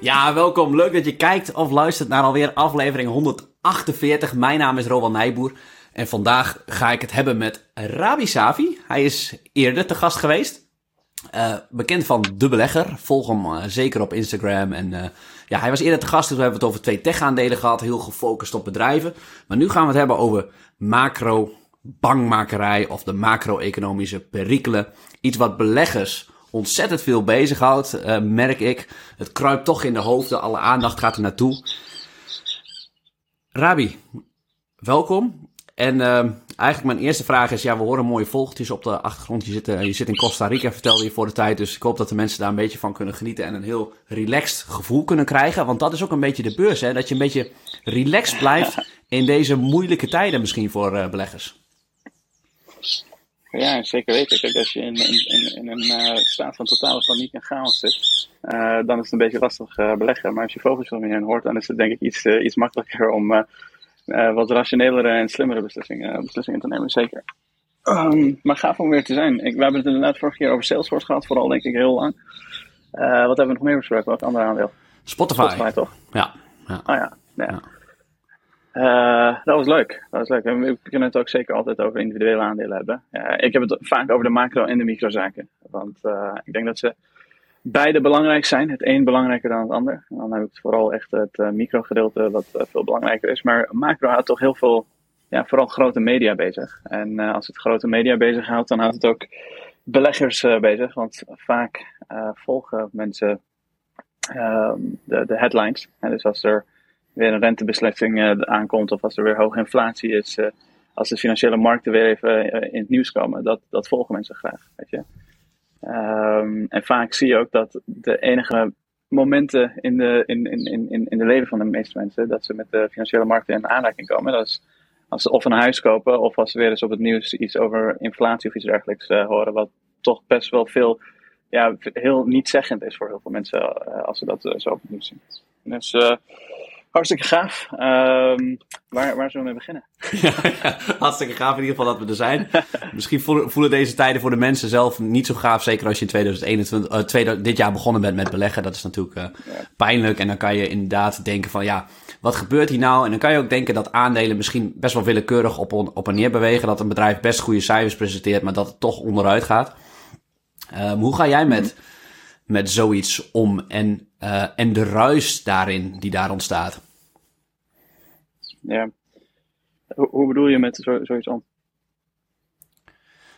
Ja, welkom. Leuk dat je kijkt of luistert naar alweer aflevering 148. Mijn naam is Rowan Nijboer. En vandaag ga ik het hebben met Rabi Savi. Hij is eerder te gast geweest. Uh, bekend van De Belegger. Volg hem uh, zeker op Instagram. En uh, ja, hij was eerder te gast, dus we hebben het over twee tech-aandelen gehad. Heel gefocust op bedrijven. Maar nu gaan we het hebben over macro bangmakerij of de macro-economische perikelen. Iets wat beleggers ontzettend veel bezighoudt, uh, merk ik. Het kruipt toch in de hoofden, alle aandacht gaat er naartoe. Rabi, welkom. En uh, eigenlijk mijn eerste vraag is, ja, we horen mooie vogeltjes op de achtergrond. Je zit, uh, je zit in Costa Rica, vertelde je voor de tijd. Dus ik hoop dat de mensen daar een beetje van kunnen genieten en een heel relaxed gevoel kunnen krijgen. Want dat is ook een beetje de beurs, hè? dat je een beetje relaxed blijft in deze moeilijke tijden misschien voor beleggers. Ja, zeker weten. Kijk, als je in, in, in een uh, staat van totale paniek en chaos zit, uh, dan is het een beetje lastig uh, beleggen. Maar als je vogels om je heen hoort, dan is het denk ik iets, iets makkelijker om wat rationelere en slimmere beslissingen, beslissingen te nemen. Zeker. Um, maar gaaf om weer te zijn. Ik, we hebben het inderdaad vorige keer over Salesforce gehad, vooral denk ik heel lang. wat hebben we nog meer besproken? Wat andere aandeel? Spotify. Spotify toch? Ja. ja. Ja. ja. ja. Uh, dat was leuk. Dat was leuk. En we kunnen het ook zeker altijd over individuele aandelen hebben. Uh, ik heb het vaak over de macro- en de microzaken. Want uh, ik denk dat ze beide belangrijk zijn. Het een belangrijker dan het ander. En dan heb ik vooral echt het microgedeelte wat veel belangrijker is. Maar macro houdt toch heel veel, ja, vooral grote media bezig. En als het grote media bezig houdt, dan houdt het ook beleggers bezig. Want vaak volgen mensen de, de headlines. En dus als er weer een rentebeslissing uh, aankomt of als er weer hoge inflatie is, uh, als de financiële markten weer even uh, in het nieuws komen, dat, dat volgen mensen graag. Weet je? Um, en vaak zie je ook dat de enige momenten in de, in, in, in, in de leven van de meeste mensen, dat ze met de financiële markten in aanraking komen, dat is als ze of een huis kopen of als ze weer eens op het nieuws iets over inflatie of iets dergelijks horen, wat toch best wel veel, ja, heel niet-zeggend is voor heel veel mensen als ze dat zo op het nieuws zien. Dus Hartstikke gaaf. Um, waar, waar zullen we mee beginnen? ja, hartstikke gaaf in ieder geval dat we er zijn. Misschien voelen deze tijden voor de mensen zelf niet zo gaaf. Zeker als je in 2021, uh, tweede, dit jaar begonnen bent met beleggen. Dat is natuurlijk uh, ja. pijnlijk. En dan kan je inderdaad denken van ja, wat gebeurt hier nou? En dan kan je ook denken dat aandelen misschien best wel willekeurig op, op en neer bewegen. Dat een bedrijf best goede cijfers presenteert, maar dat het toch onderuit gaat. Um, hoe ga jij met... Mm met zoiets om en, uh, en de ruis daarin die daar ontstaat. Ja. Hoe, hoe bedoel je met zo, zoiets om?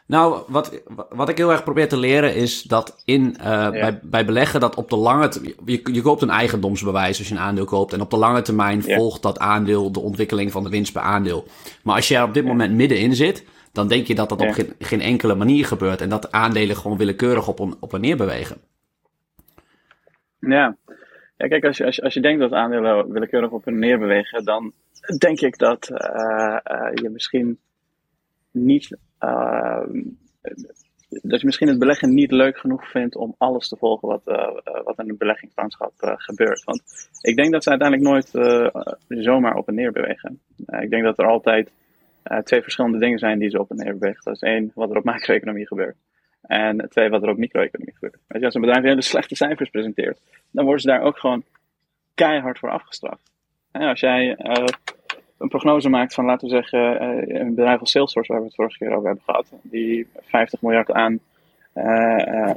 Nou, wat, wat ik heel erg probeer te leren is dat in, uh, ja. bij, bij beleggen dat op de lange je, je koopt een eigendomsbewijs als je een aandeel koopt. En op de lange termijn ja. volgt dat aandeel de ontwikkeling van de winst per aandeel. Maar als je er op dit moment middenin zit, dan denk je dat dat op geen, geen enkele manier gebeurt. En dat aandelen gewoon willekeurig op, op en neer bewegen. Ja. ja, kijk, als je, als je, als je denkt dat aandelen willekeurig op en neer bewegen, dan denk ik dat uh, uh, je misschien niet. Uh, dat je misschien het beleggen niet leuk genoeg vindt om alles te volgen wat, wat in een beleggingslandschap gebeurt. Want ik denk dat ze uiteindelijk nooit zomaar op en neer bewegen. ik denk dat er altijd twee verschillende dingen zijn die ze op en neer bewegen. Dat is één, wat er op macro-economie gebeurt. En twee, wat er op micro-economie gebeurt. Weet je, als een bedrijf hele slechte cijfers presenteert, dan worden ze daar ook gewoon keihard voor afgestraft. Als jij uh, een prognose maakt van, laten we zeggen, uh, een bedrijf als Salesforce, waar we het vorige keer over hebben gehad, die 50 miljard aan uh,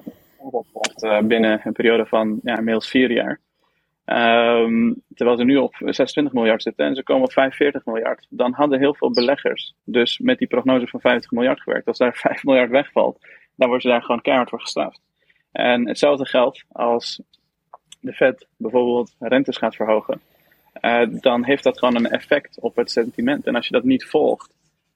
binnen een periode van ja, inmiddels vier jaar. Um, terwijl ze nu op 26 miljard zitten en ze komen op 45 miljard. Dan hadden heel veel beleggers dus met die prognose van 50 miljard gewerkt. Als daar 5 miljard wegvalt, dan worden ze daar gewoon keihard voor gestraft. En hetzelfde geldt als de Fed bijvoorbeeld rentes gaat verhogen. Uh, dan heeft dat gewoon een effect op het sentiment. En als je dat niet volgt,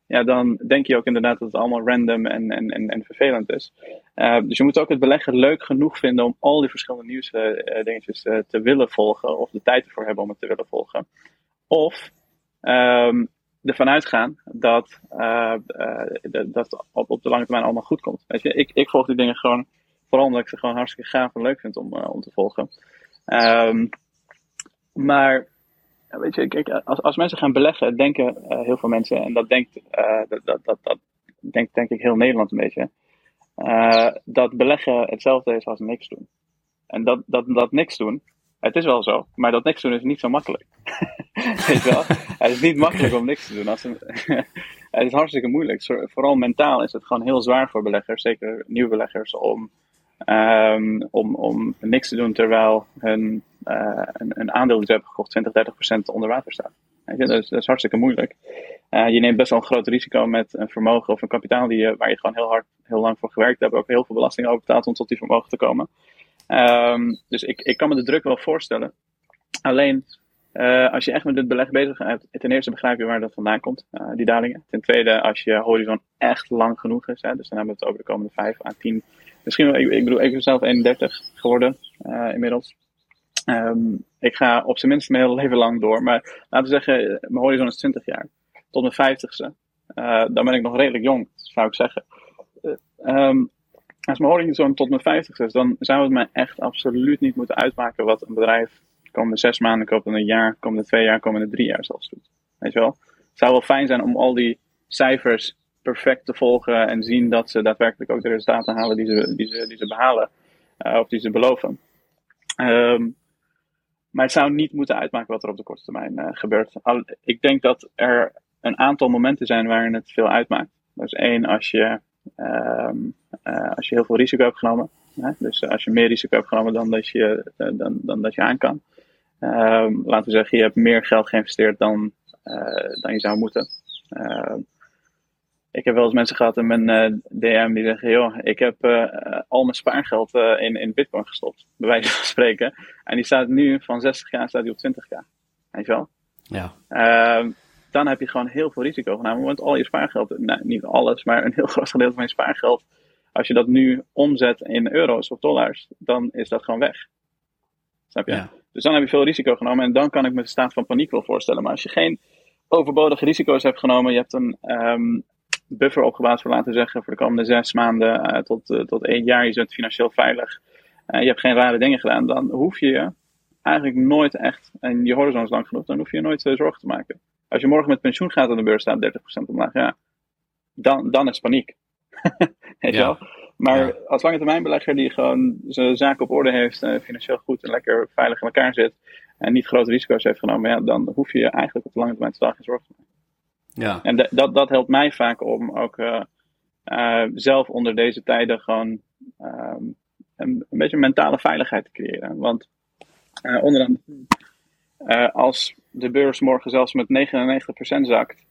ja, dan denk je ook inderdaad dat het allemaal random en, en, en, en vervelend is. Uh, dus je moet ook het beleggen leuk genoeg vinden om al die verschillende nieuwsdingetjes uh, te willen volgen, of de tijd ervoor hebben om het te willen volgen. Of um, ervan uitgaan dat, uh, dat op, op de lange termijn allemaal goed komt. Weet je, ik, ik volg die dingen gewoon, vooral omdat ik ze gewoon hartstikke gaaf en leuk vind om, uh, om te volgen. Um, maar, weet je, kijk, als, als mensen gaan beleggen, denken heel veel mensen, en dat denkt, dat, dat, dat, dat denkt denk ik heel Nederland een beetje, dat beleggen hetzelfde is als niks doen. En dat, dat, dat niks doen, het is wel zo, maar dat niks doen is niet zo makkelijk. Weet je wel? Het is niet makkelijk om niks te doen. Als een, het is hartstikke moeilijk. Vooral mentaal is het gewoon heel zwaar voor beleggers, zeker nieuwe beleggers, om, um, om, om niks te doen terwijl hun, uh, een, een, aandeel die ze hebben gekocht 20, 30 procent onder water staat. Weet je? Dat, is, dat is hartstikke moeilijk. Uh, je neemt best wel een groot risico met een vermogen of een kapitaal die je, waar je gewoon heel hard, heel lang voor gewerkt hebt, ook heel veel belasting over betaald om tot die vermogen te komen. Um, dus ik, ik kan me de druk wel voorstellen. Alleen, uh, als je echt met dit beleg bezig bent, ten eerste begrijp je waar dat vandaan komt, uh, die dalingen. Ten tweede, als je horizon echt lang genoeg is, hè, dus dan hebben we het over de komende 5 à 10, misschien ik, ik bedoel, ik ben zelf 31 geworden uh, inmiddels. Um, ik ga op zijn minst mijn hele leven lang door, maar laten we zeggen, mijn horizon is 20 jaar. Tot mijn 50ste. dan ben ik nog redelijk jong, zou ik zeggen. Um, als mijn horizon tot mijn 50 is, dan zou het mij echt absoluut niet moeten uitmaken wat een bedrijf de komende zes maanden, komende een jaar, komende twee jaar, komende drie jaar zelfs doet. Weet je wel? Het zou wel fijn zijn om al die cijfers perfect te volgen en zien dat ze daadwerkelijk ook de resultaten halen die ze, die ze, die ze behalen uh, of die ze beloven. Um, maar het zou niet moeten uitmaken wat er op de korte termijn uh, gebeurt. Ik denk dat er een aantal momenten zijn waarin het veel uitmaakt. Dus één, als je uh, als je heel veel risico hebt genomen. Hè? Dus als je meer risico hebt genomen dan dat je, uh, dan, dan dat je aan kan. Um, laten we zeggen, je hebt meer geld geïnvesteerd dan, dan je zou moeten. ik heb wel eens mensen gehad in mijn DM die zeggen: joh, ik heb al mijn spaargeld in, in Bitcoin gestopt, bij wijze van spreken. En die staat nu van 60k staat die op 20k. Weet je wel? Ja. Ehm, dan heb je gewoon heel veel risico genomen. Want al je spaargeld, nou, niet alles, maar een heel groot gedeelte van je spaargeld, als je dat nu omzet in euro's of dollars, dan is dat gewoon weg. Snap je? Ja. Dus dan heb je veel risico genomen en dan kan ik me de staat van paniek wel voorstellen. Maar als je geen overbodige risico's hebt genomen, je hebt een um, buffer opgebouwd voor laten zeggen voor de komende zes maanden uh, tot, uh, tot één jaar, je bent financieel veilig, uh, je hebt geen rare dingen gedaan, dan hoef je je eigenlijk nooit echt, en je horizon is lang genoeg, dan hoef je je nooit zorgen te maken. Als je morgen met pensioen gaat aan de beurs staat 30% omlaag, ja, dan, dan is paniek. Ja. Maar Ja. als lange termijn belegger die gewoon zijn zaken op orde heeft, eh, financieel goed en lekker veilig in elkaar zit en niet grote risico's heeft genomen, ja, dan hoef je je eigenlijk op de lange termijn totaal geen zorgen te maken. Ja. En dat, dat helpt mij vaak om ook eh, eh, zelf onder deze tijden gewoon ehm, een, een beetje mentale veiligheid te creëren. Want onderaan, als de beurs morgen zelfs met 99% zakt,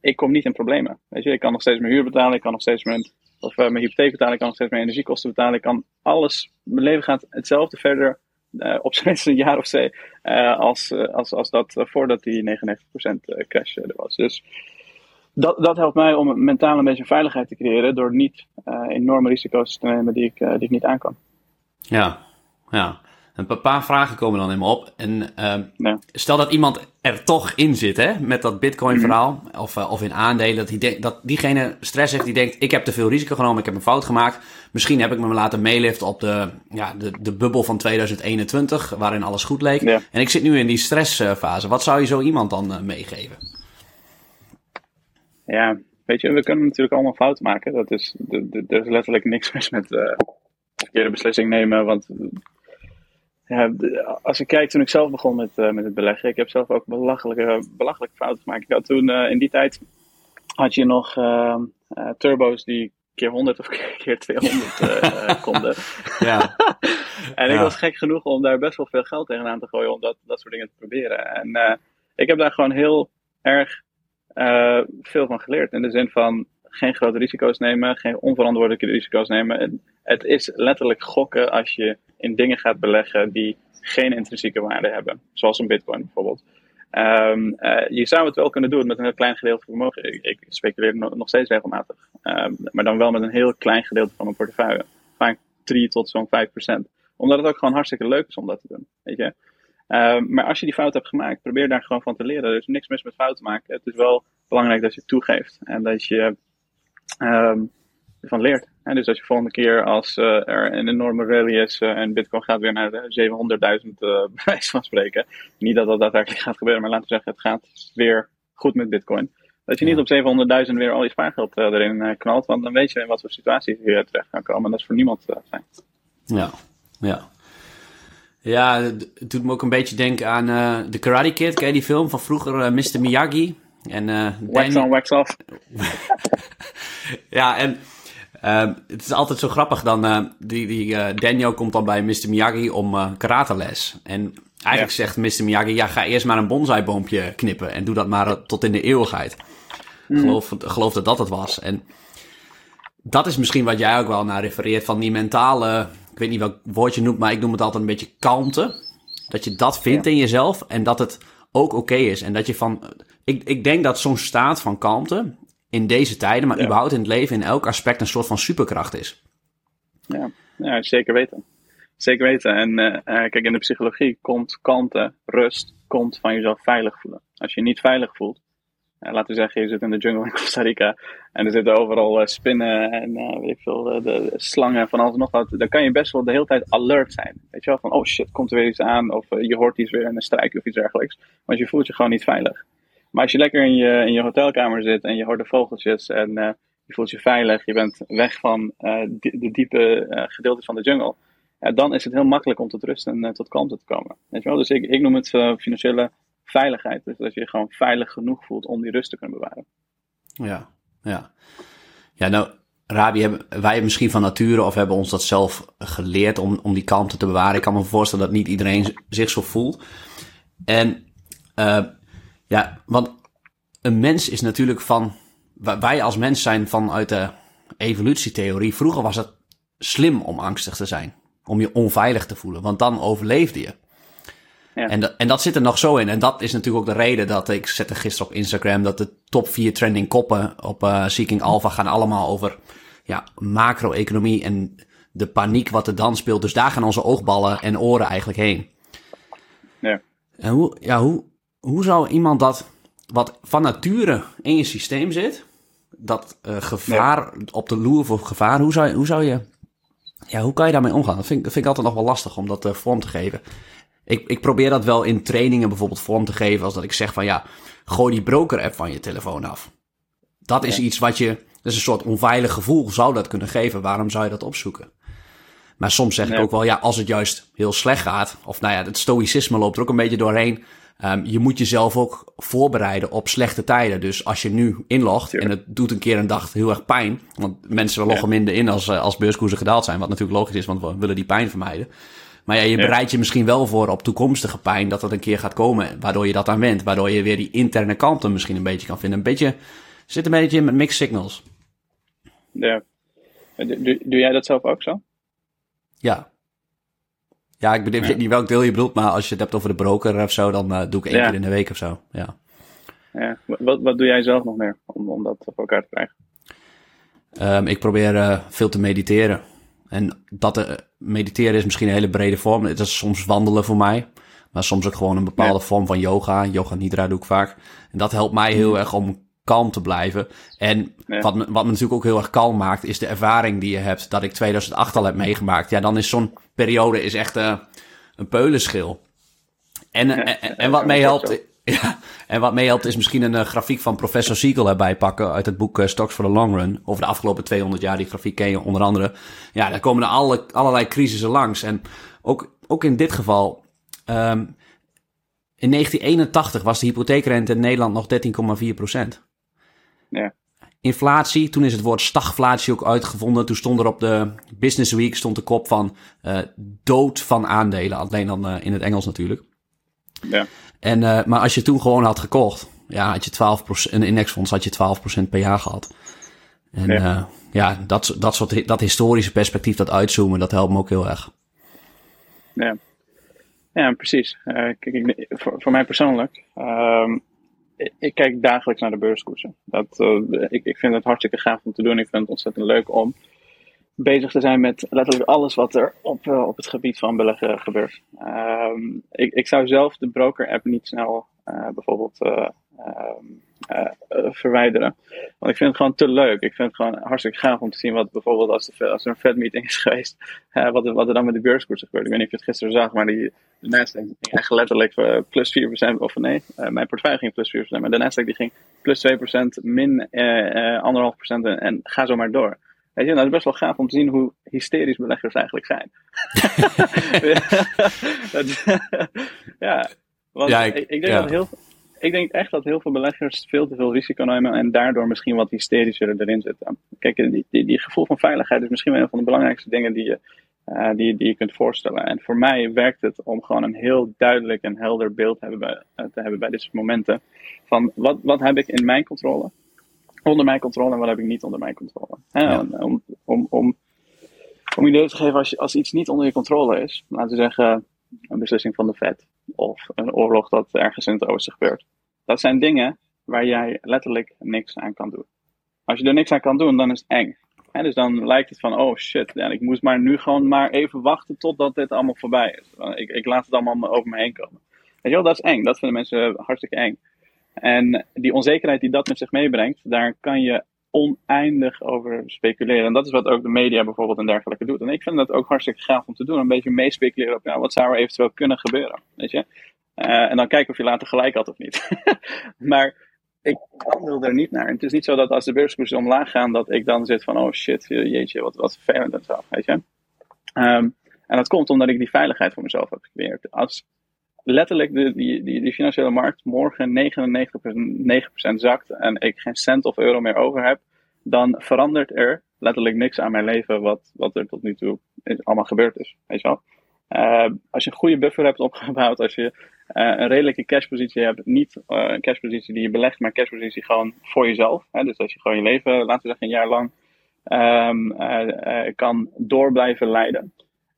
ik kom niet in problemen. Weet je, ik kan nog steeds mijn huur betalen, ik kan nog steeds mijn, of, eh, mijn hypotheek betalen, ik kan nog steeds mijn energiekosten betalen, ik kan alles, mijn leven gaat hetzelfde verder eh, op zijn een jaar of twee eh, als, eh, als, als dat eh, voordat die 99% eh, crash eh, er was. Dus dat, dat helpt mij om mentaal een beetje veiligheid te creëren door niet eh, enorme risico's te nemen die ik, eh, die ik niet aan kan. Ja, ja. Een pa- paar vragen komen dan in me op. En ehm, Ja. stel dat iemand er toch in zit, hè, met dat Bitcoin-verhaal, of, eh, of in aandelen, dat, diegene stress heeft, die denkt: ik heb te veel risico genomen, ik heb een fout gemaakt. Misschien heb ik me laten meeliften op de, ja, de, de bubbel van 2021, waarin alles goed leek. Ja. En ik zit nu in die stressfase. Wat zou je zo iemand dan eh, meegeven? Ja, weet je, we kunnen natuurlijk allemaal fouten maken. Dat is, er is letterlijk niks mis met eh verkeerde beslissing nemen. Want ja, als ik kijk toen ik zelf begon met, eh, met het beleggen, ik heb zelf ook belachelijke, belachelijke fouten gemaakt. Ik had toen eh, in die tijd had je nog eh, eh, turbo's die keer 100 of keer 200 eh, eh, konden. Ja, En ik was gek genoeg om daar best wel veel geld tegenaan te gooien om dat, dat soort dingen te proberen. En ik heb daar gewoon heel erg veel van geleerd. In de zin van geen grote risico's nemen, geen onverantwoordelijke risico's nemen. En het is letterlijk gokken als je in dingen gaat beleggen die geen intrinsieke waarde hebben. Zoals een bitcoin bijvoorbeeld. Ehm, eh, je zou het wel kunnen doen met een heel klein gedeelte van vermogen. Ik, ik speculeer nog, steeds regelmatig. Ehm, maar dan wel met een heel klein gedeelte van mijn portefeuille. Vaak 3 tot zo'n 5 procent. Omdat het ook gewoon hartstikke leuk is om dat te doen. Weet je? Ehm, maar als je die fout hebt gemaakt, probeer daar gewoon van te leren. Er is niks mis met fouten maken. Het is wel belangrijk dat je toegeeft. En dat je ervan leert. En dus als je volgende keer als eh, er een enorme rally is eh, en Bitcoin gaat weer naar de 700.000 eh bij wijze van spreken. Niet dat dat daadwerkelijk gaat gebeuren, maar laten we zeggen, het gaat weer goed met Bitcoin. Dat je niet op 700.000 weer al je spaargeld eh, erin knalt, want dan weet je in wat voor situatie je terecht kan komen. En dat is voor niemand fijn. ja, ja. Ja, het doet me ook een beetje denken aan uh, The Karate Kid. Ken je die film van vroeger, uh, Mr. Miyagi? En, uh, wax Danny... on, wax off. ja, en uh, het is altijd zo grappig dan. die die Daniel komt dan bij Mr. Miyagi om karateles. En eigenlijk zegt Mr. Miyagi, ja, ga eerst maar een bonsaiboompje knippen. En doe dat maar tot in de eeuwigheid. Mm. Geloof, geloof dat dat het was. En dat is misschien wat jij ook wel naar refereert van die mentale ik weet niet welk woord je noemt, maar ik noem het altijd een beetje kalmte. Dat je dat vindt in jezelf en dat het ook oké is. En dat je van. Ik, ik denk dat zo'n staat van kalmte in deze tijden, maar überhaupt in het leven, in elk aspect een soort van superkracht is. Ja, ja zeker weten. Zeker weten. En uh, kijk, in de psychologie komt kalmte, rust, komt van jezelf veilig voelen. Als je je niet veilig voelt, laten we zeggen, je zit in de jungle in Costa Rica en er zitten overal uh, spinnen en weet ik veel, de slangen van alles en nog wat. Dan kan je best wel de hele tijd alert zijn. Weet je wel, van oh shit, komt er weer iets aan of je hoort iets weer in een strijk of iets dergelijks. Want je voelt je gewoon niet veilig. Maar als je lekker in je, in je hotelkamer zit en je hoort de vogeltjes en je voelt je veilig, je bent weg van de diepe gedeeltes van de jungle. dan is het heel makkelijk om tot rust en tot kalmte te komen. Weet je wel? Dus ik, ik noem het financiële veiligheid. Dus dat je je gewoon veilig genoeg voelt om die rust te kunnen bewaren. Ja, ja. Ja, nou, Rabi, hebben wij misschien van nature of hebben ons dat zelf geleerd om, om die kalmte te bewaren. Ik kan me voorstellen dat niet iedereen zich zo voelt. En uh, ja, want een mens is natuurlijk van. Wij als mens zijn vanuit de evolutietheorie. Vroeger was het slim om angstig te zijn. Om je onveilig te voelen, want dan overleefde je. En, dat, en dat zit er nog zo in. En dat is natuurlijk ook de reden dat ik zette gisteren op Instagram dat de top 4 trending koppen op uh, Seeking Alpha gaan allemaal over ja, macro-economie en de paniek wat er dan speelt. Dus daar gaan onze oogballen en oren eigenlijk heen. Ja. En hoe, ja, hoe, hoe zou iemand dat, wat van nature in je systeem zit, dat uh, gevaar op de loer voor gevaar, hoe zou, hoe zou je, ja, hoe kan je daarmee omgaan? Dat vind, dat vind ik altijd nog wel lastig om dat uh, vorm te geven. Ik, ik probeer dat wel in trainingen bijvoorbeeld vorm te geven. Als dat ik zeg van ja, gooi die broker-app van je telefoon af. Dat is iets wat je, dat is een soort onveilig gevoel zou dat kunnen geven. Waarom zou je dat opzoeken? Maar soms zeg ik ook wel, ja, als het juist heel slecht gaat, of nou ja, het stoïcisme loopt er ook een beetje doorheen. Um, je moet jezelf ook voorbereiden op slechte tijden. Dus als je nu inlogt en het doet een keer een dag heel erg pijn, want mensen loggen minder in als, eh, als beurskoersen gedaald zijn, wat natuurlijk logisch is, want we willen die pijn vermijden. Maar ja, je bereidt je misschien wel voor op toekomstige pijn dat dat een keer gaat komen. Waardoor je dat aan went. Waardoor je weer die interne kanten misschien een beetje kan vinden. Een beetje, zit een beetje in met mixed signals. Ja. Doe, doe jij dat zelf ook zo? Ja. Ja, ik weet niet welk deel je bedoelt, maar als je het hebt over de broker of zo, dan uh, doe ik één keer in de week of zo. Ja. ja. Wat, wat doe jij zelf nog meer om, om dat op elkaar te krijgen? Um, ik probeer uh, veel te mediteren. En dat uh, mediteren is misschien een hele brede vorm. Het is soms wandelen voor mij. Maar soms ook gewoon een bepaalde vorm van yoga. Yoga nidra doe ik vaak. En dat helpt mij heel mm. erg om kalm te blijven. En wat, me, wat me natuurlijk ook heel erg kalm maakt, is de ervaring die je hebt. Dat ik 2008 al heb meegemaakt. Ja, dan is zo'n periode is echt uh, een peulenschil. En, en, en, wat mij helpt, ja, en wat meehelpt is misschien een uh, grafiek van professor Siegel erbij pakken uit het boek uh, Stocks for the Long Run. Over de afgelopen 200 jaar, die grafiek ken je onder andere. Ja, daar komen er alle, allerlei crisissen langs. En ook, ook in dit geval, um, in 1981 was de hypotheekrente in Nederland nog 13,4 procent. Ja. Inflatie, toen is het woord stagflatie ook uitgevonden. Toen stond er op de Business Week stond de kop van uh, dood van aandelen. Alleen dan in het Engels natuurlijk. Ja. En, uh, maar als je toen gewoon had gekocht, ja, had je 12%, een indexfonds had je 12% per jaar gehad. En ja, ja dat, dat, soort, dat historische perspectief, dat uitzoomen, dat helpt me ook heel erg. Ja, ja precies. Kijk, ik, voor, voor mij persoonlijk, um, ik, kijk dagelijks naar de beurskoersen. Dat, ik, ik vind het hartstikke gaaf om te doen. Ik vind het ontzettend leuk om bezig te zijn met letterlijk alles wat er op, uh, op het gebied van beleggen gebeurt. Um, ik, ik zou zelf de broker-app niet snel uh, bijvoorbeeld uh, verwijderen. Want ik vind het gewoon te leuk. Ik vind het gewoon hartstikke gaaf om te zien wat bijvoorbeeld als, de, als er een Fed-meeting is geweest, wat, er, wat er dan met de beurskoersen gebeurt. Ik weet niet of je het gisteren zag, maar die, de Nasdaq ging echt letterlijk plus 4%, of nee, mijn portefeuille ging plus 4%, maar de Nasdaq die ging plus 2%, min 1,5% en, en ga zo maar door. Weet je, dat is best wel gaaf om te zien hoe hysterisch beleggers eigenlijk zijn. ja, want Ja, ik, ik- ik denk ja. dat heel, ik denk echt dat heel veel beleggers veel te veel risico nemen en daardoor misschien wat hysterischer erin zitten. Kijk, die, die, die gevoel van veiligheid is misschien wel een van de belangrijkste dingen die je, eh, die, die je kunt voorstellen. En voor mij werkt het om gewoon een heel duidelijk en helder beeld hebben bij, eh, te hebben bij dit soort momenten. Van wat, wat heb ik in mijn controle? Onder mijn controle en wat heb ik niet onder mijn controle? Ja. Om, om, om, om, idee te geven, als, je, als iets niet onder je controle is, laten we zeggen een beslissing van de Fed of een oorlog dat ergens in het oosten gebeurt. Dat zijn dingen waar jij letterlijk niks aan kan doen. Als je er niks aan kan doen, dan is het eng. Hè, dus dan lijkt het van, oh shit, ik moest maar nu gewoon maar even wachten totdat dit allemaal voorbij is. Ik, ik laat het allemaal over me heen komen. Weet je wel, dat is eng. Dat vinden mensen hartstikke eng. En die onzekerheid die dat met zich meebrengt, daar kan je oneindig over speculeren. En dat is wat ook de media bijvoorbeeld en dergelijke doet. En ik vind dat ook hartstikke gaaf om te doen. Een beetje meespeculeren op ja, wat zou er eventueel kunnen gebeuren. Weet je? Eh, en dan kijken of je later gelijk had of niet. maar ik handel er niet naar. En het is niet zo dat als de beurskoersen omlaag gaan, dat ik dan zit van, oh shit, jeetje, wat, wat vervelend en zo. Weet je? Ehm, en dat komt omdat ik die veiligheid voor mezelf heb gecreëerd. Als letterlijk de, die, die, financiële markt morgen 99% zakt en ik geen cent of euro meer over heb, dan verandert er letterlijk niks aan mijn leven wat, wat er tot nu toe allemaal gebeurd is. Weet je wel? Eh, als je een goede buffer hebt opgebouwd, als je eh, een redelijke cashpositie hebt, niet eh, een cashpositie die je belegt, maar een cashpositie gewoon voor jezelf. Hè? Dus als je gewoon je leven, laten we zeggen, een jaar lang ehm, eh, eh, kan door blijven leiden.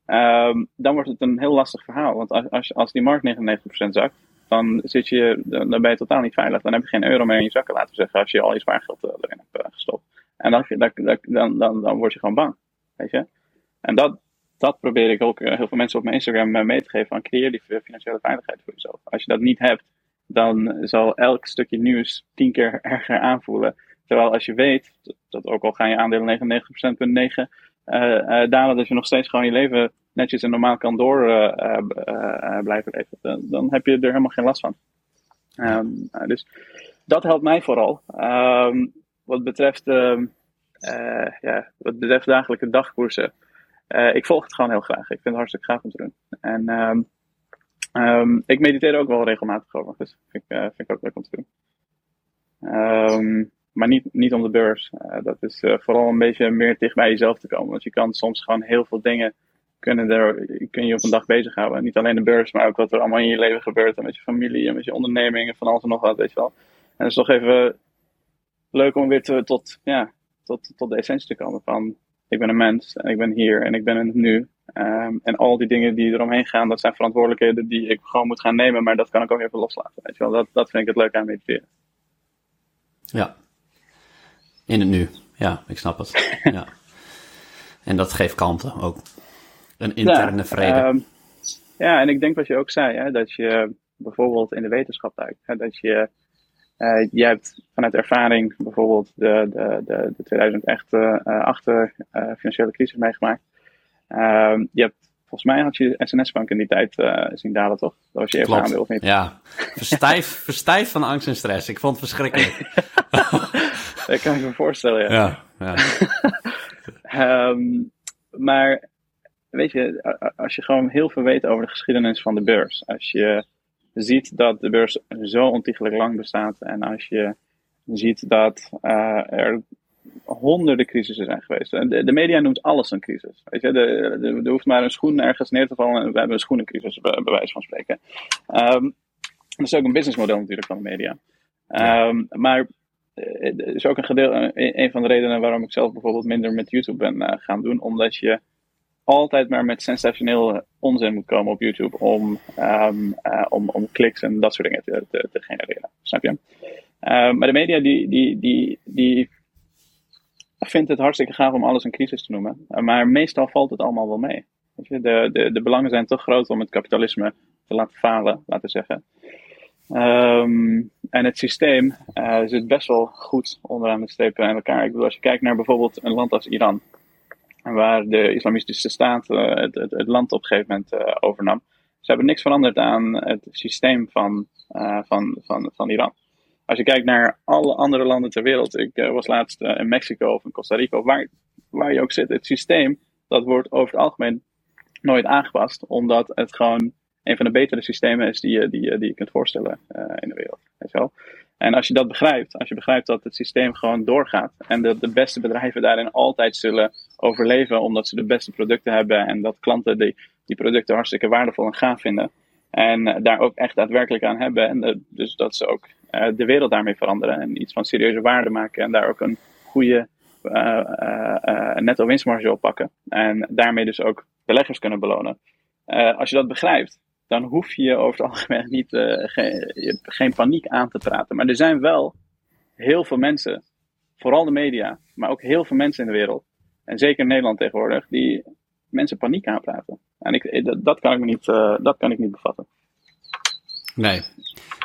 Ehm, dan wordt het een heel lastig verhaal. Want als, als, als die markt 99% zakt, dan, zit je, dan ben je totaal niet veilig. Dan heb je geen euro meer in je zakken, laten zeggen, als je al je spaargeld eh, erin hebt eh, gestopt. En dan, dan, dan, dan, word je gewoon bang. Weet je? En dat, dat probeer ik ook eh, heel veel mensen op mijn Instagram mee te geven. Van creëer die financiële veiligheid voor jezelf. Als je dat niet hebt, dan zal elk stukje nieuws tien keer erger aanvoelen. Terwijl als je weet, dat, dat ook al gaan je aandelen 99,9% eh, eh, dalen, dat je nog steeds gewoon je leven netjes en normaal kan door eh, blijven leven, dan, dan heb je er helemaal geen last van. Ehm, nou, dus dat helpt mij vooral. Ehm, wat betreft, eh, ja, wat betreft dagelijke dagkoersen, ik volg het gewoon heel graag. Ik vind het hartstikke gaaf om te doen. En ik mediteer er ook wel regelmatig over, dus vind ik, vind ik ook leuk om te doen. Ehm, maar niet, niet om de beurs. Eh, dat is eh, vooral een beetje meer dicht bij jezelf te komen. Want je kan soms gewoon heel veel dingen kunnen er, kun je op een dag bezighouden. Niet alleen de beurs, maar ook wat er allemaal in je leven gebeurt. En met je familie en met je ondernemingen, van alles en nog wat, weet je wel. En het is toch even leuk om weer tot, ja, tot, tot de essentie te komen van... Ik ben een mens en ik ben hier en ik ben in het nu. Ehm, en al die dingen die eromheen gaan, dat zijn verantwoordelijkheden die ik gewoon moet gaan nemen. Maar dat kan ik ook even loslaten, weet je wel. Dat, dat vind ik het leuk aan mediteren. Ja. In het nu. Ja, ik snap het. ja. En dat geeft kalmte ook. Een interne vrede. ehm, ja, en ik denk wat je ook zei, hè, dat je bijvoorbeeld in de wetenschap duikt. Hè, dat je, eh jij hebt vanuit ervaring bijvoorbeeld de, de, de, de 2008 eh, financiële crisis meegemaakt. Ehm, je hebt, volgens mij had je SNS-bank in die tijd eh, zien dalen, toch? Dat was je even aandeel of niet? Ja. Verstijf, verstijf van angst en stress. Ik vond het verschrikkelijk. Dat kan ik me voorstellen, ja. Ja. ja. Ehm, maar weet je, als je gewoon heel veel weet over de geschiedenis van de beurs, als je ziet dat de beurs zo ontiegelijk lang bestaat en als je ziet dat eh, er honderden crisissen zijn geweest. En De, de media noemt alles een crisis. Weet je, de, de- er hoeft maar een schoen ergens neer te vallen en we hebben een schoenencrisis, bij, bij wijze van spreken. Ehm, dat is ook een businessmodel natuurlijk van de media. Ehm, maar eh, het is ook een, gedeel, een, een van de redenen waarom ik zelf bijvoorbeeld minder met YouTube ben eh, gaan doen. Omdat je altijd maar met sensationeel onzin moet komen op YouTube om, ehm, eh, om, om kliks en dat soort dingen te, te, genereren. Snap je? Eh, maar de media die, die, die, die vindt het hartstikke gaaf om alles een crisis te noemen. Eh, maar meestal valt het allemaal wel mee. Je, de, de, de belangen zijn te groot om het kapitalisme te laten falen, laten we zeggen. Ehm, en het systeem eh, zit best wel goed onderaan de streep aan elkaar. Ik bedoel, als je kijkt naar bijvoorbeeld een land als Iran, waar de islamistische staat eh, het, het, land op een gegeven moment eh, overnam. Ze hebben niks veranderd aan het systeem van, van, van, van Iran. Als je kijkt naar alle andere landen ter wereld, ik was laatst in Mexico of in Costa Rica, waar je ook zit. Het systeem, dat wordt over het algemeen nooit aangepast, omdat het gewoon een van de betere systemen is die je, die, die je kunt voorstellen uh, in de wereld. Weet wel? En als je dat begrijpt, als je begrijpt dat het systeem gewoon doorgaat en dat de beste bedrijven daarin altijd zullen overleven omdat ze de beste producten hebben en dat klanten die, die producten hartstikke waardevol en gaaf vinden en daar ook echt daadwerkelijk aan hebben en dus dat ze ook uh, de wereld daarmee veranderen en iets van serieuze waarde maken en daar ook een goede uh, netto winstmarge op pakken en daarmee dus ook beleggers kunnen belonen. als je dat begrijpt, dan hoef je over het algemeen niet, uh, geen, geen paniek aan te praten. Maar er zijn wel heel veel mensen, vooral de media, maar ook heel veel mensen in de wereld, en zeker in Nederland tegenwoordig, die mensen paniek aanpraten. En ik, eh, dat, dat, kan ik me niet, uh, dat kan ik niet bevatten. Nee,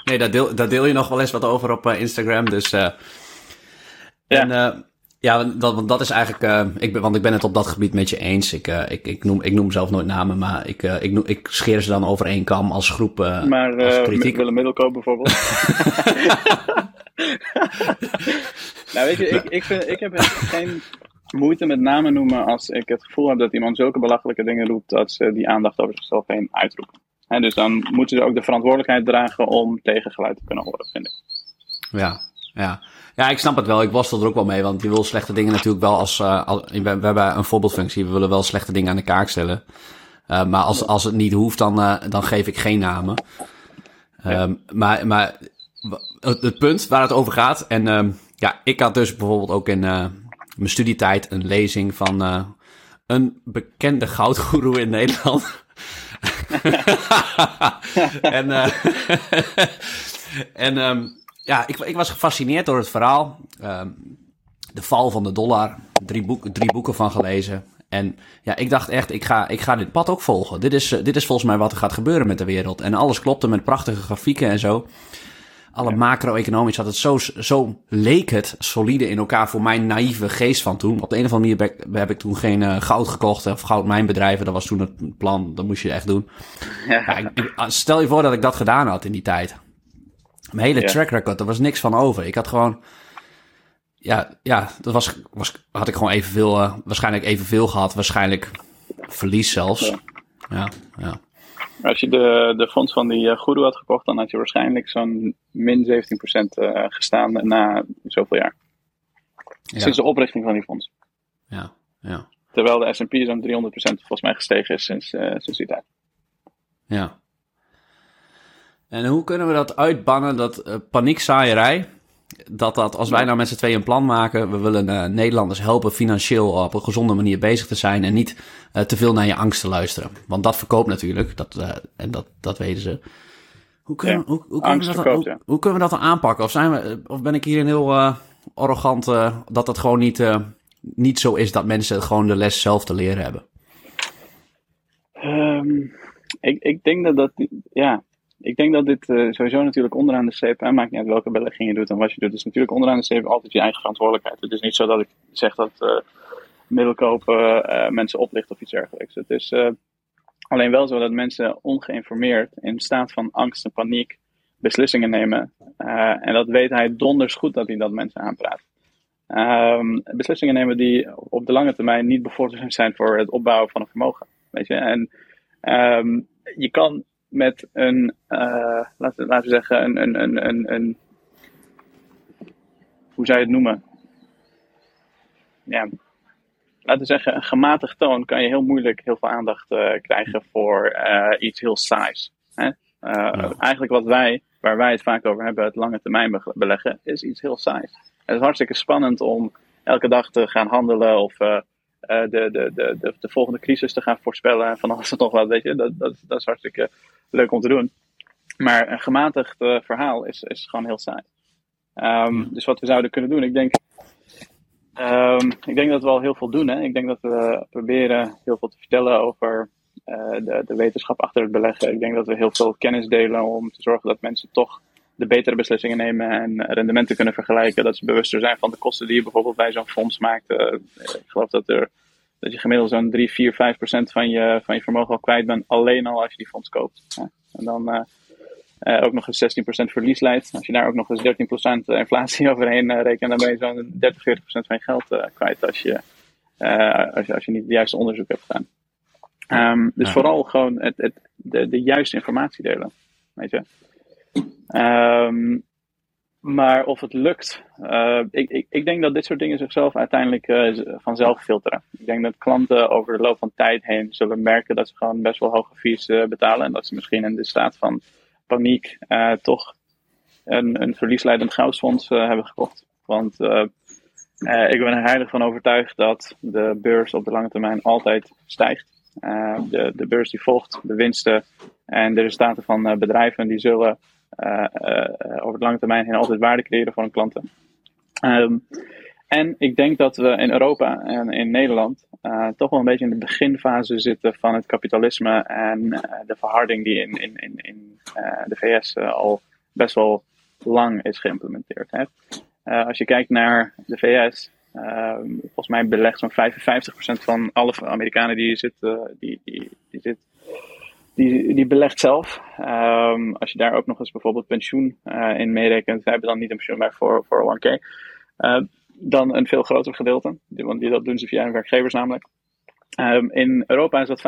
nee daar, deel, deel je nog wel eens wat over op Instagram. Dus, ja. En, ja, dat, want dat is eigenlijk. Uh, ik ben, want ik ben het op dat gebied met je eens. Ik, uh, ik, ik, noem, ik noem zelf nooit namen, maar ik, uh, ik, noem, ik scheer ze dan over één kam als groep. maar als kritiek. Willem Middelkoop bijvoorbeeld. nou, weet je, ik, ik, vind, ik heb geen moeite met namen noemen als ik het gevoel heb dat iemand zulke belachelijke dingen roept dat ze die aandacht over zichzelf heen uitroepen. He, dus dan moeten ze ook de verantwoordelijkheid dragen om tegengeluid te kunnen horen, vind ik. Ja, ja. Ja, ik snap het wel. Ik worstel er ook wel mee, want je wil slechte dingen natuurlijk wel als, uh, als we, we, hebben een voorbeeldfunctie. We willen wel slechte dingen aan de kaak stellen. Uh, maar als, als het niet hoeft, dan, uh, dan geef ik geen namen. Um, maar, maar het, het, punt waar het over gaat. En um, ja, ik had dus bijvoorbeeld ook in mijn studietijd een lezing van een bekende goudgoeroe in Nederland. en en um, ja, ik, ik was gefascineerd door het verhaal. Ehm, de val van de dollar. Drie, boek, drie boeken van gelezen. En ja, ik dacht echt, ik ga, ik ga dit pad ook volgen. Dit is, dit is volgens mij wat er gaat gebeuren met de wereld. En alles klopte met prachtige grafieken en zo. Alle ja. macro-economisch had het zo, zo leek het solide in elkaar voor mijn naïeve geest van toen. Op de een of andere manier heb, heb ik toen geen uh, goud gekocht of goudmijnbedrijven. Dat was toen het plan, dat moest je echt doen. Ja. Ja, ik, stel je voor dat ik dat gedaan had in die tijd. Mijn hele track record, er was niks van over. Ik had gewoon, ja, ja dat was, was, had ik gewoon evenveel, uh, waarschijnlijk evenveel gehad. Waarschijnlijk verlies zelfs. Ja, ja. Als je de, de fonds van die uh, Guru had gekocht, dan had je waarschijnlijk zo'n min 17% uh, gestaan na zoveel jaar. Ja. Sinds de oprichting van die fonds. Ja, ja. Terwijl de S&P zo'n 300% volgens mij gestegen is sinds, sinds die tijd. Ja. En hoe kunnen we dat uitbannen, dat uh, paniekzaaierij? Dat, dat als wij nou met z'n tweeën een plan maken, we willen uh, Nederlanders helpen financieel op een gezonde manier bezig te zijn en niet uh, te veel naar je angst te luisteren. Want dat verkoopt natuurlijk, dat, en dat, dat weten ze. Hoe kunnen, ja, hoe, hoe, kunnen we dat verkoopt, hoe, hoe, kunnen we dat dan aanpakken? Of, zijn we, of ben ik hierin heel arrogant dat het gewoon niet, niet zo is dat mensen gewoon de les zelf te leren hebben? Um, ik, ik denk dat dat, ja, ik denk dat dit uh, sowieso natuurlijk onderaan de streep, maakt niet uit welke belegging je doet en wat je doet, is natuurlijk onderaan de streep altijd je eigen verantwoordelijkheid. Het is niet zo dat ik zeg dat uh, middelkopen uh, mensen oplicht of iets dergelijks. Het is alleen wel zo dat mensen ongeïnformeerd in staat van angst en paniek beslissingen nemen. en dat weet hij donders goed dat hij dat mensen aanpraat. Um, beslissingen nemen die op de lange termijn niet bevorderend zijn voor het opbouwen van een vermogen. Weet je? En um, je kan met een, uh, laten, laten we zeggen, een, een, een, een, een, hoe zou je het noemen? Ja, laten we zeggen, een gematigd toon kan je heel moeilijk heel veel aandacht uh, krijgen voor uh, iets heel saais. Hè? Ja. Eigenlijk wat wij, waar wij het vaak over hebben, het lange termijn beleggen, is iets heel saais. Het is hartstikke spannend om elke dag te gaan handelen of de, de, de, de, de volgende crisis te gaan voorspellen en van alles en nog wat, weet je. Dat, dat, dat is hartstikke leuk om te doen. Maar een gematigd uh, verhaal is, is gewoon heel saai. Um, dus wat we zouden kunnen doen, ik denk, um, ik denk dat we al heel veel doen. Hè? Ik denk dat we proberen heel veel te vertellen over uh, de, de wetenschap achter het beleggen. Ik denk dat we heel veel kennis delen om te zorgen dat mensen toch de betere beslissingen nemen en rendementen kunnen vergelijken. Dat ze bewuster zijn van de kosten die je bijvoorbeeld bij zo'n fonds maakt. Uh, ik geloof dat er dat je gemiddeld zo'n 3, 4, 5 procent van je, van je vermogen al kwijt bent, alleen al als je die fonds koopt. En dan uh, uh, ook nog eens 16 procent verlies leidt. Als je daar ook nog eens 13 procent inflatie overheen uh, rekent, dan ben je zo'n 30, 40 procent van je geld kwijt als je als, je, als je niet het juiste onderzoek hebt gedaan. Ehm, dus vooral gewoon het, het, de, de juiste informatie delen. Weet je. Um, maar of het lukt, uh, ik, ik, ik, denk dat dit soort dingen zichzelf uiteindelijk uh, vanzelf filteren. Ik denk dat klanten over de loop van tijd heen zullen merken dat ze gewoon best wel hoge fees uh, betalen. En dat ze misschien in de staat van paniek toch een, een verliesleidend goudfonds hebben gekocht. Want ik ben er heilig van overtuigd dat de beurs op de lange termijn altijd stijgt. de, de beurs die volgt de winsten en de resultaten van bedrijven die zullen over de lange termijn heen altijd waarde creëren voor hun klanten. Um, en ik denk dat we in Europa en in Nederland uh, toch wel een beetje in de beginfase zitten van het kapitalisme en de verharding die in, in, in, in de VS al best wel lang is geïmplementeerd. Hè. als je kijkt naar de VS, ehm, volgens mij belegt zo'n 55% van alle Amerikanen die zitten, die, die, die zit die, die belegt zelf. Um, als je daar ook nog eens bijvoorbeeld pensioen uh, in meerekent, zij hebben dan niet een pensioen, maar voor, voor 1K. Uh, eh, dan een veel groter gedeelte, want die, dat doen ze via hun werkgevers namelijk. Um, in Europa is dat 15%.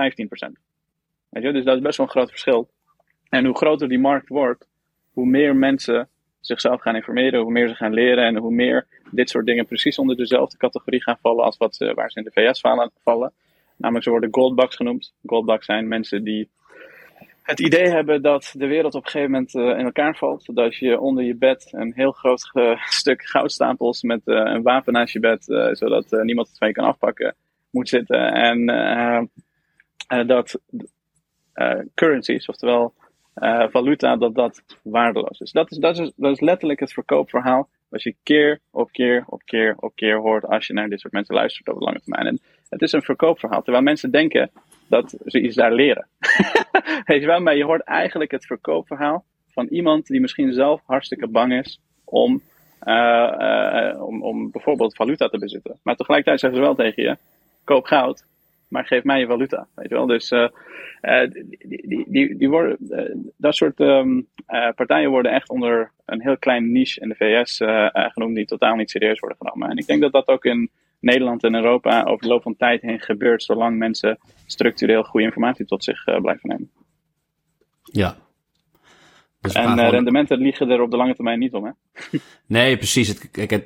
Weet je, dus dat is best wel een groot verschil. En hoe groter die markt wordt, hoe meer mensen zichzelf gaan informeren, hoe meer ze gaan leren en hoe meer dit soort dingen precies onder dezelfde categorie gaan vallen als wat ze, waar ze in de VS vallen. Namelijk, ze worden goldbugs genoemd. Goldbugs zijn mensen die het idee hebben dat de wereld op een gegeven moment uh, in elkaar valt. Dat je onder je bed een heel groot stuk goudstapels met uh, een wapen naast je bed, zodat niemand het van je kan afpakken, moet zitten. En dat currencies, oftewel valuta, dat dat waardeloos is. Dat is, dat, is. dat is letterlijk het verkoopverhaal wat je keer op keer op keer op keer hoort als je naar dit soort mensen luistert over lange termijn. En het is een verkoopverhaal, terwijl mensen denken dat ze iets daar leren. Weet je wel, maar je hoort eigenlijk het verkoopverhaal van iemand die misschien zelf hartstikke bang is om, uh, uh, om, om bijvoorbeeld valuta te bezitten. Maar tegelijkertijd zeggen ze wel tegen je, koop goud, maar geef mij je valuta. Weet je wel, dus uh, die, die, die, die, worden, dat soort um, partijen worden echt onder een heel klein niche in de VS genoemd die totaal niet serieus worden genomen. En ik denk dat dat ook in Nederland en Europa over de loop van tijd heen gebeurt, zolang mensen structureel goede informatie tot zich uh, blijven nemen. Ja. Dus en uh, rendementen liegen er op de lange termijn niet om, hè? nee, precies. Het, kijk, het,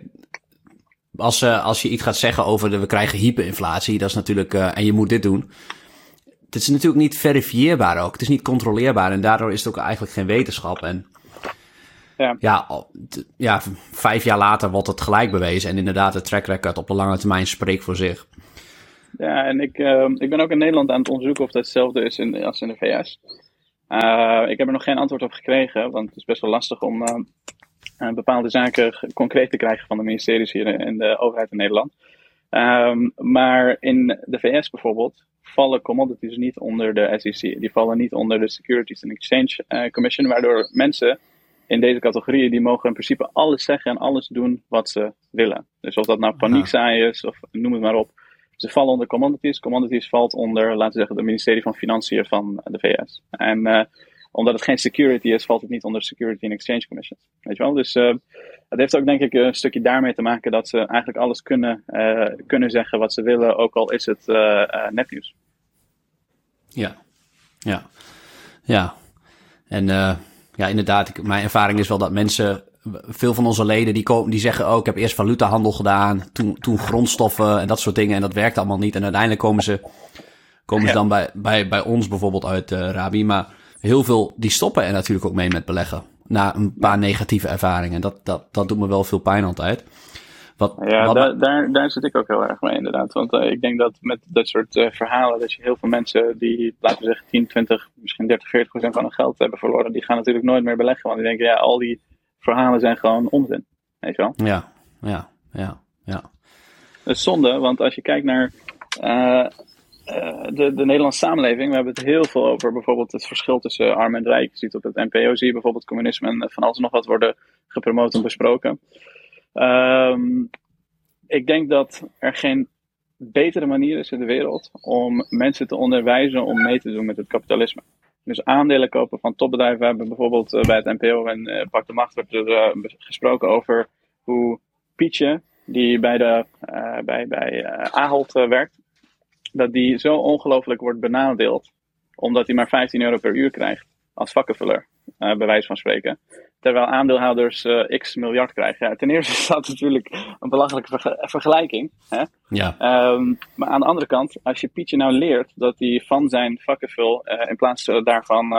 als, uh, als je iets gaat zeggen over de, we krijgen hyperinflatie, dat is natuurlijk, en je moet dit doen. Het is natuurlijk niet verifieerbaar ook. Het is niet controleerbaar en daardoor is het ook eigenlijk geen wetenschap. En ja. Ja, ja, vijf jaar later wordt het gelijk bewezen. En inderdaad, de track record op de lange termijn spreekt voor zich. Ja, en ik, uh, ik ben ook in Nederland aan het onderzoeken of dat hetzelfde is in, als in de VS. Uh, ik heb er nog geen antwoord op gekregen, want het is best wel lastig om uh, bepaalde zaken concreet te krijgen van de ministeries hier in de overheid in Nederland. Um, maar in de VS bijvoorbeeld vallen commodities niet onder de SEC. Die vallen niet onder de Securities and Exchange Commission, waardoor mensen in deze categorieën, die mogen in principe alles zeggen en alles doen wat ze willen. Dus of dat nou paniekzaai is, of noem het maar op. Ze vallen onder commodities. Commodities valt onder, laten we zeggen, het ministerie van Financiën van de VS. En uh, omdat het geen security is, valt het niet onder Security and Exchange Commission. Weet je wel? Dus uh, het heeft ook denk ik een stukje daarmee te maken dat ze eigenlijk alles kunnen, uh, kunnen zeggen wat ze willen, ook al is het nepnieuws. Ja, ja, ja. En ja, inderdaad, ik, mijn ervaring is wel dat mensen, veel van onze leden, die, komen, die zeggen, oh, ik heb eerst valutahandel gedaan, toen, toen grondstoffen en dat soort dingen. En dat werkt allemaal niet. En uiteindelijk komen ze, komen ze dan bij, bij, bij ons bijvoorbeeld uit uh, Rabi. Maar heel veel, die stoppen er natuurlijk ook mee met beleggen. Na een paar negatieve ervaringen. Dat, dat, dat doet me wel veel pijn altijd. Wat, ja, daar, daar, daar zit ik ook heel erg mee inderdaad. Want uh, ik denk dat met dat soort uh, verhalen, dat je heel veel mensen die, laten we zeggen, 10, 20, misschien 30, 40 procent van hun geld hebben verloren, die gaan natuurlijk nooit meer beleggen. Want die denken, ja, al die verhalen zijn gewoon onzin. Weet je wel? Ja, ja, ja, ja. Dat is zonde, want als je kijkt naar uh, de, de Nederlandse samenleving, we hebben het heel veel over bijvoorbeeld het verschil tussen arm en rijk. Je ziet op het NPO, zie je bijvoorbeeld communisme en van alles nog wat worden gepromoot en besproken. Um, ik denk dat er geen betere manier is in de wereld om mensen te onderwijzen om mee te doen met het kapitalisme. Dus aandelen kopen van topbedrijven. We hebben bijvoorbeeld uh, bij het NPO en uh, Pak de Macht wordt er uh, gesproken over hoe Pietje die bij, de, bij, bij Ahold werkt, dat die zo ongelooflijk wordt benadeeld, omdat hij maar 15 euro per uur krijgt als vakkenvuller, bij wijze van spreken. Terwijl aandeelhouders x miljard krijgen. Ja, ten eerste is dat natuurlijk een belachelijke vergelijking. Hè? Ja. Um, maar aan de andere kant, als je Pietje nou leert dat hij van zijn vakkenvul, in plaats daarvan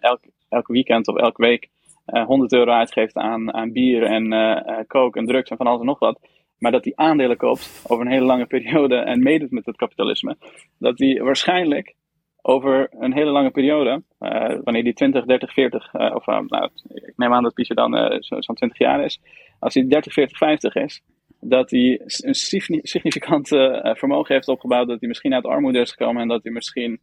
elk, elk weekend of elke week 100 euro uitgeeft aan, aan bier en uh, coke en drugs en van alles en nog wat. Maar dat hij aandelen koopt over een hele lange periode en meedoet met het kapitalisme. Dat hij waarschijnlijk over een hele lange periode, uh, wanneer die 20, 30, 40, uh, of uh, nou, ik neem aan dat Pietje dan zo'n zo 20 jaar is. Als hij 30, 40, 50 is, dat hij een significant vermogen heeft opgebouwd. Dat hij misschien uit armoede is gekomen en dat hij misschien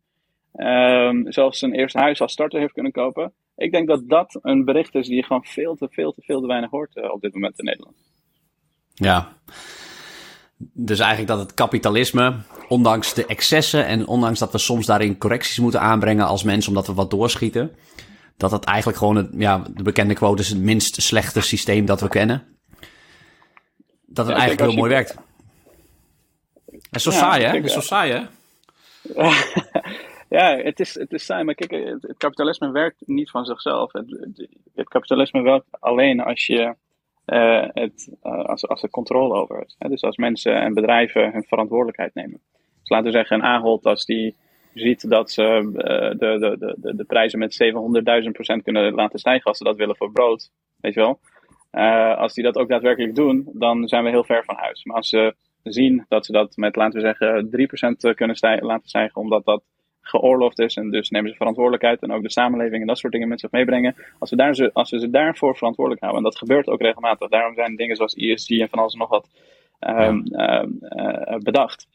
um, zelfs zijn eerste huis als starter heeft kunnen kopen. Ik denk dat dat een bericht is die je gewoon veel te, veel te, veel te weinig hoort op dit moment in Nederland. Ja. Dus eigenlijk dat het kapitalisme, ondanks de excessen en ondanks dat we soms daarin correcties moeten aanbrengen als mensen omdat we wat doorschieten, dat het eigenlijk gewoon het, ja, de bekende quote is het minst slechte systeem dat we kennen. Dat het ja, eigenlijk heel mooi werkt. En zo ja, saai, hè? Het is zo saai, hè? Ja, het is, het is saai, maar kijk, het, kapitalisme werkt niet van zichzelf. Het, het kapitalisme werkt alleen als je uh, het, uh, als, als er controle over is. Dus als mensen en bedrijven hun verantwoordelijkheid nemen. Dus laten we zeggen, een Ahold, als die ziet dat ze uh, de, de, de, de prijzen met 700.000% kunnen laten stijgen als ze dat willen voor brood, weet je wel. als die dat ook daadwerkelijk doen, dan zijn we heel ver van huis. Maar als ze zien dat ze dat met, laten we zeggen, 3% kunnen laten stijgen, omdat dat geoorloofd is. En dus nemen ze verantwoordelijkheid en ook de samenleving en dat soort dingen met zich meebrengen. Als we, daar, als we ze daarvoor verantwoordelijk houden, en dat gebeurt ook regelmatig. Daarom zijn dingen zoals ESG en van alles en nog wat um, uh, bedacht.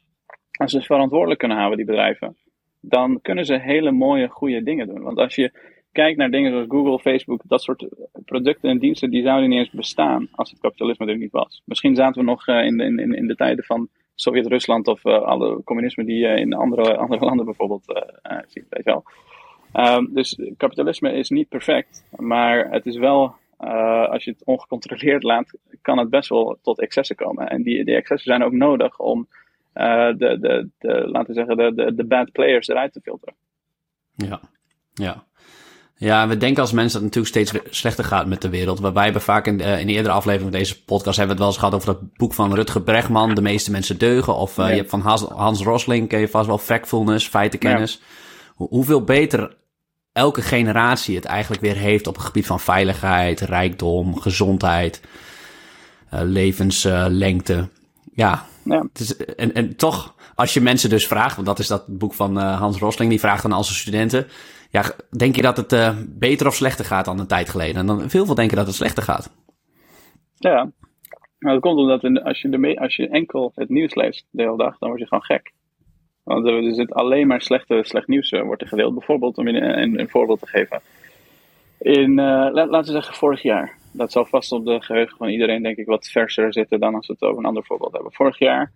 Als ze verantwoordelijk kunnen houden, die bedrijven, dan kunnen ze hele mooie, goede dingen doen. Want als je kijkt naar dingen zoals Google, Facebook, dat soort producten en diensten, die zouden niet eens bestaan als het kapitalisme er niet was. Misschien zaten we nog in, in, in de tijden van Sovjet-Rusland of uh, alle communisme die je in andere, andere landen bijvoorbeeld uh, ziet, weet je wel. Um, dus kapitalisme is niet perfect, maar het is wel, als je het ongecontroleerd laat, kan het best wel tot excessen komen. En die, die excessen zijn ook nodig om de, de, de, laten we zeggen, de, de, de bad players eruit te filteren. Ja, ja. Ja, we denken als mensen dat het natuurlijk steeds slechter gaat met de wereld. Wij hebben vaak in, uh, in de eerdere aflevering van deze podcast hebben we het wel eens gehad over dat boek van Rutger Bregman, De meeste mensen deugen. Of uh, je hebt van Hans, Hans Rosling, ken je vast wel, Factfulness, feitenkennis. Ja. hoeveel beter elke generatie het eigenlijk weer heeft op het gebied van veiligheid, rijkdom, gezondheid, uh, levenslengte. ja, ja. Het is, en, en toch, als je mensen dus vraagt, want dat is dat boek van Hans Rosling, die vraagt dan als studenten ja, denk je dat het uh, beter of slechter gaat dan een tijd geleden? En dan veel veel denken dat het slechter gaat. Ja, nou, dat komt omdat als, je als je enkel het nieuws leest de hele dag, dan word je gewoon gek. Want er zit alleen maar slechte, slecht nieuws uh, wordt er gedeeld. Bijvoorbeeld, om je een, een, voorbeeld te geven. In, uh, laten we zeggen, vorig jaar. Dat zal vast op de geheugen van iedereen, denk ik, wat verser zitten dan als we het over een ander voorbeeld hebben. Vorig jaar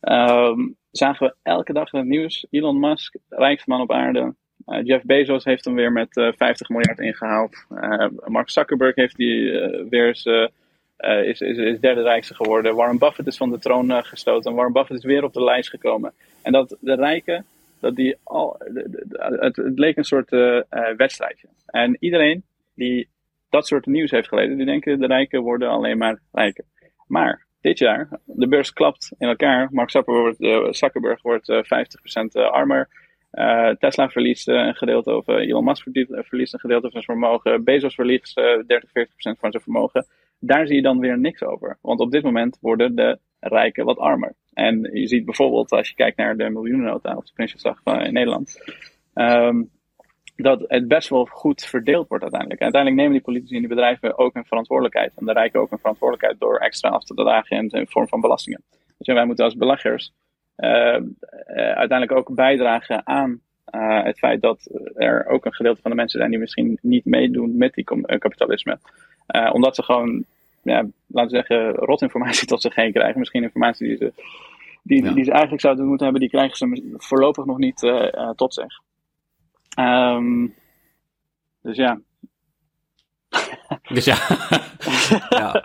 um, zagen we elke dag in het nieuws Elon Musk, rijkste man op aarde, uh, Jeff Bezos heeft hem weer met uh, eh, 50 miljard ingehaald. Uh, Mark Zuckerberg heeft die weer is, is, is derde rijkste geworden. Warren Buffett is van de troon gestoten. Warren Buffett is weer op de lijst gekomen. En dat de rijken, dat die al, het, het leek een soort wedstrijdje. En iedereen die dat soort nieuws heeft gelezen, die denken de rijken worden alleen maar rijker. Maar dit jaar, de beurs klapt in elkaar. Mark Zuckerberg, Zuckerberg wordt 50% armer. Uh, Tesla verliest uh, een gedeelte over, Elon Musk verliest een gedeelte van zijn vermogen, Bezos verliest uh, 30, 40 procent van zijn vermogen. Daar zie je dan weer niks over. Want op dit moment worden de rijken wat armer. En je ziet bijvoorbeeld, als je kijkt naar de miljoenennota of de Prinsjesdag in Nederland, um, dat het best wel goed verdeeld wordt uiteindelijk. uiteindelijk nemen die politici en die bedrijven ook hun verantwoordelijkheid. En de rijken ook hun verantwoordelijkheid door extra af te dragen in, in vorm van belastingen. Dus wij moeten als beleggers uiteindelijk ook bijdragen aan uh, het feit dat er ook een gedeelte van de mensen zijn die misschien niet meedoen met die kapitalisme. omdat ze gewoon, ja, laten we zeggen, rotinformatie tot zich heen krijgen. Misschien informatie die ze, die, die ze eigenlijk zouden moeten hebben, die krijgen ze voorlopig nog niet tot zich. Um, dus ja. Dus ja. ja.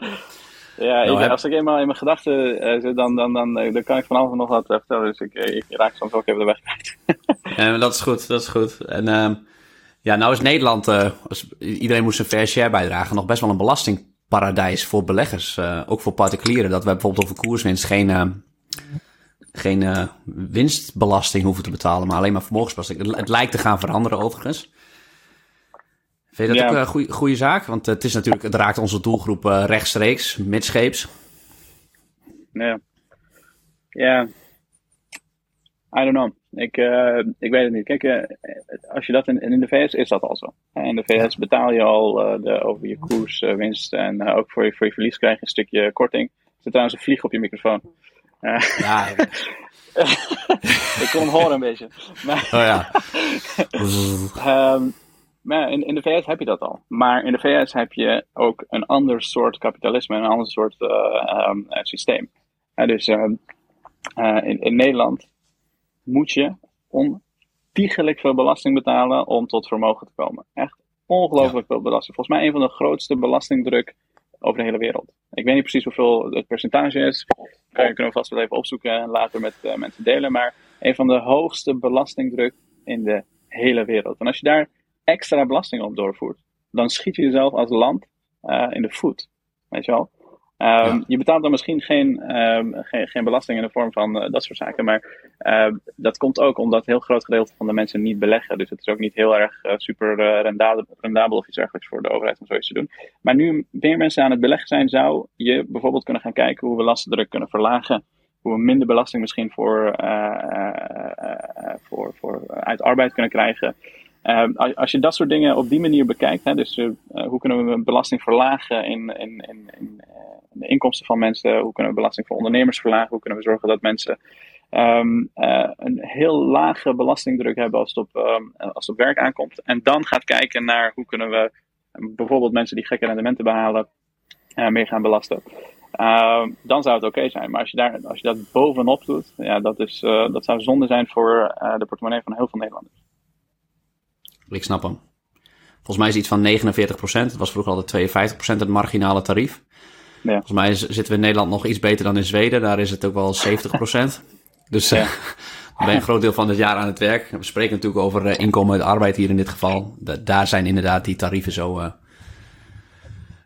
Ja, Nou, ik- heb- als ik eenmaal in mijn gedachten eh, zit, dan, dan, dan, eh, dan kan ik van alles nog wat vertellen. Dus ik, eh, ik raak soms ook even de weg kwijt. Ja, dat is goed, dat is goed. En ehm, ja, nou is Nederland, als, iedereen moest zijn fair share bijdragen, nog best wel een belastingparadijs voor beleggers. ook voor particulieren, dat wij bijvoorbeeld over koerswinst geen, ehm, geen winstbelasting hoeven te betalen, maar alleen maar vermogensbelasting. Het, het lijkt te gaan veranderen overigens. Vind je dat Ja. ook een goede, goede zaak? Want het is natuurlijk, het raakt onze doelgroep eh, rechtstreeks, midscheeps. Ja. Ja. I don't know. Ik, eh, ik weet het niet. Kijk, eh, als je dat in, in de VS is dat al zo. Eh, In de VS betaal je al eh, de, over je koerswinst en eh, ook voor je, voor je verlies krijg je een stukje korting. Er zit trouwens een vlieg op je microfoon. Eh, Ja, ik kon hem horen een beetje. Maar, oh ja. Ehm, maar in, in de VS heb je dat al. Maar in de VS heb je ook een ander soort kapitalisme, een ander soort eh, ehm, eh, systeem. Eh, dus ehm, eh, in, in Nederland moet je ontiegelijk veel belasting betalen om tot vermogen te komen. Echt ongelooflijk veel belasting. Volgens mij een van de grootste belastingdruk over de hele wereld. Ik weet niet precies hoeveel het percentage is. Kan je kunnen we vast wel even opzoeken en later met mensen delen. Maar een van de hoogste belastingdruk in de hele wereld. En als je daar extra belasting op doorvoert, dan schiet je jezelf als land eh, in de voet. Weet je wel? Ehm, Ja. Je betaalt dan misschien geen, ehm, geen, geen belasting in de vorm van eh, dat soort zaken. Maar eh, dat komt ook omdat een heel groot gedeelte van de mensen niet beleggen. Dus het is ook niet heel erg eh, super rendabel, rendabel of iets dergelijks voor de overheid om zoiets te doen. Maar nu meer mensen aan het beleggen zijn, zou je bijvoorbeeld kunnen gaan kijken hoe we lastendruk kunnen verlagen. Hoe we minder belasting misschien voor, voor, voor uit arbeid kunnen krijgen. Eh, als- je dat soort dingen op die manier bekijkt, hè, dus eh, eh, hoe kunnen we belasting verlagen in, in, in, in, eh, de inkomsten van mensen, hoe kunnen we belasting voor ondernemers verlagen, hoe kunnen we zorgen dat mensen ehm, eh, een heel lage belastingdruk hebben als het, op, ehm, als het op werk aankomt. En dan gaat kijken naar hoe kunnen we bijvoorbeeld mensen die gekke rendementen behalen, eh, meer gaan belasten. Ehm, dan zou het oké zijn. Maar als je, daar, als je dat bovenop doet, ja, dat, is, dat zou zonde zijn voor de portemonnee van heel veel Nederlanders. Ik snap hem. Volgens mij is iets van 49%. Het was vroeger altijd 52% het marginale tarief. Ja. Volgens mij zitten we in Nederland nog iets beter dan in Zweden. Daar is het ook wel 70%. Dus eh, Ja. ben een groot deel van het jaar aan het werk. We spreken natuurlijk over eh, inkomen uit arbeid hier in dit geval. Da- daar zijn inderdaad die tarieven zo, eh,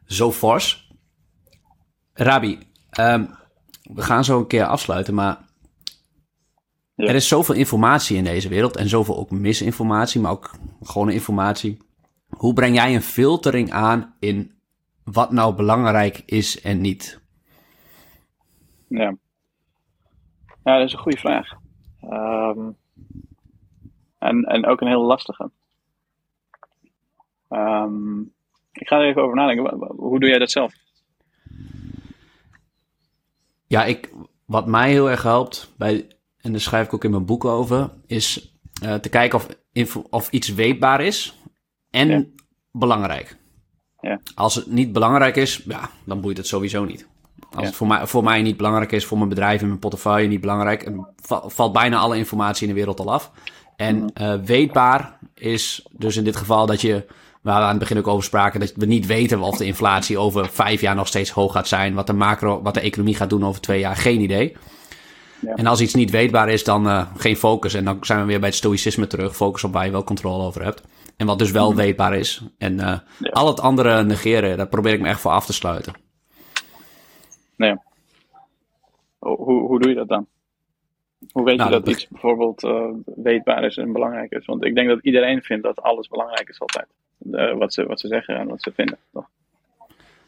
zo fors. Rabi, ehm, we gaan zo een keer afsluiten, maar Ja. er is zoveel informatie in deze wereld en zoveel ook misinformatie, maar ook gewone informatie. Hoe breng jij een filtering aan in wat nou belangrijk is en niet? Ja. ja, dat is een goede vraag. Ehm, en, en ook een heel lastige. Ehm, ik ga er even over nadenken. Hoe doe jij dat zelf? Ja, ik, wat mij heel erg helpt, bij, en daar schrijf ik ook in mijn boek over, is eh, te kijken of, info- of iets weetbaar is en Ja. belangrijk. Ja. Als het niet belangrijk is, ja, dan boeit het sowieso niet. Als Ja. het voor mij, voor mij niet belangrijk is, voor mijn bedrijf en mijn portefeuille niet belangrijk, va- valt bijna alle informatie in de wereld al af. En Mhm. eh, weetbaar is dus in dit geval dat je, waar we aan het begin ook over spraken, dat we niet weten of de inflatie over vijf jaar nog steeds hoog gaat zijn, wat de macro, wat de economie gaat doen over twee jaar, geen idee. Ja. En als iets niet weetbaar is, dan eh, geen focus. En dan zijn we weer bij het stoïcisme terug. Focus op waar je wel controle over hebt. En wat dus wel weetbaar is. En eh, Ja. al het andere negeren, daar probeer ik me echt voor af te sluiten. Nee. Hoe, hoe, doe je dat dan? Hoe weet Nou, je dat dat iets bijvoorbeeld eh, weetbaar is en belangrijk is? Want ik denk dat iedereen vindt dat alles belangrijk is altijd. Wat, ze, wat ze zeggen en wat ze vinden. Toch?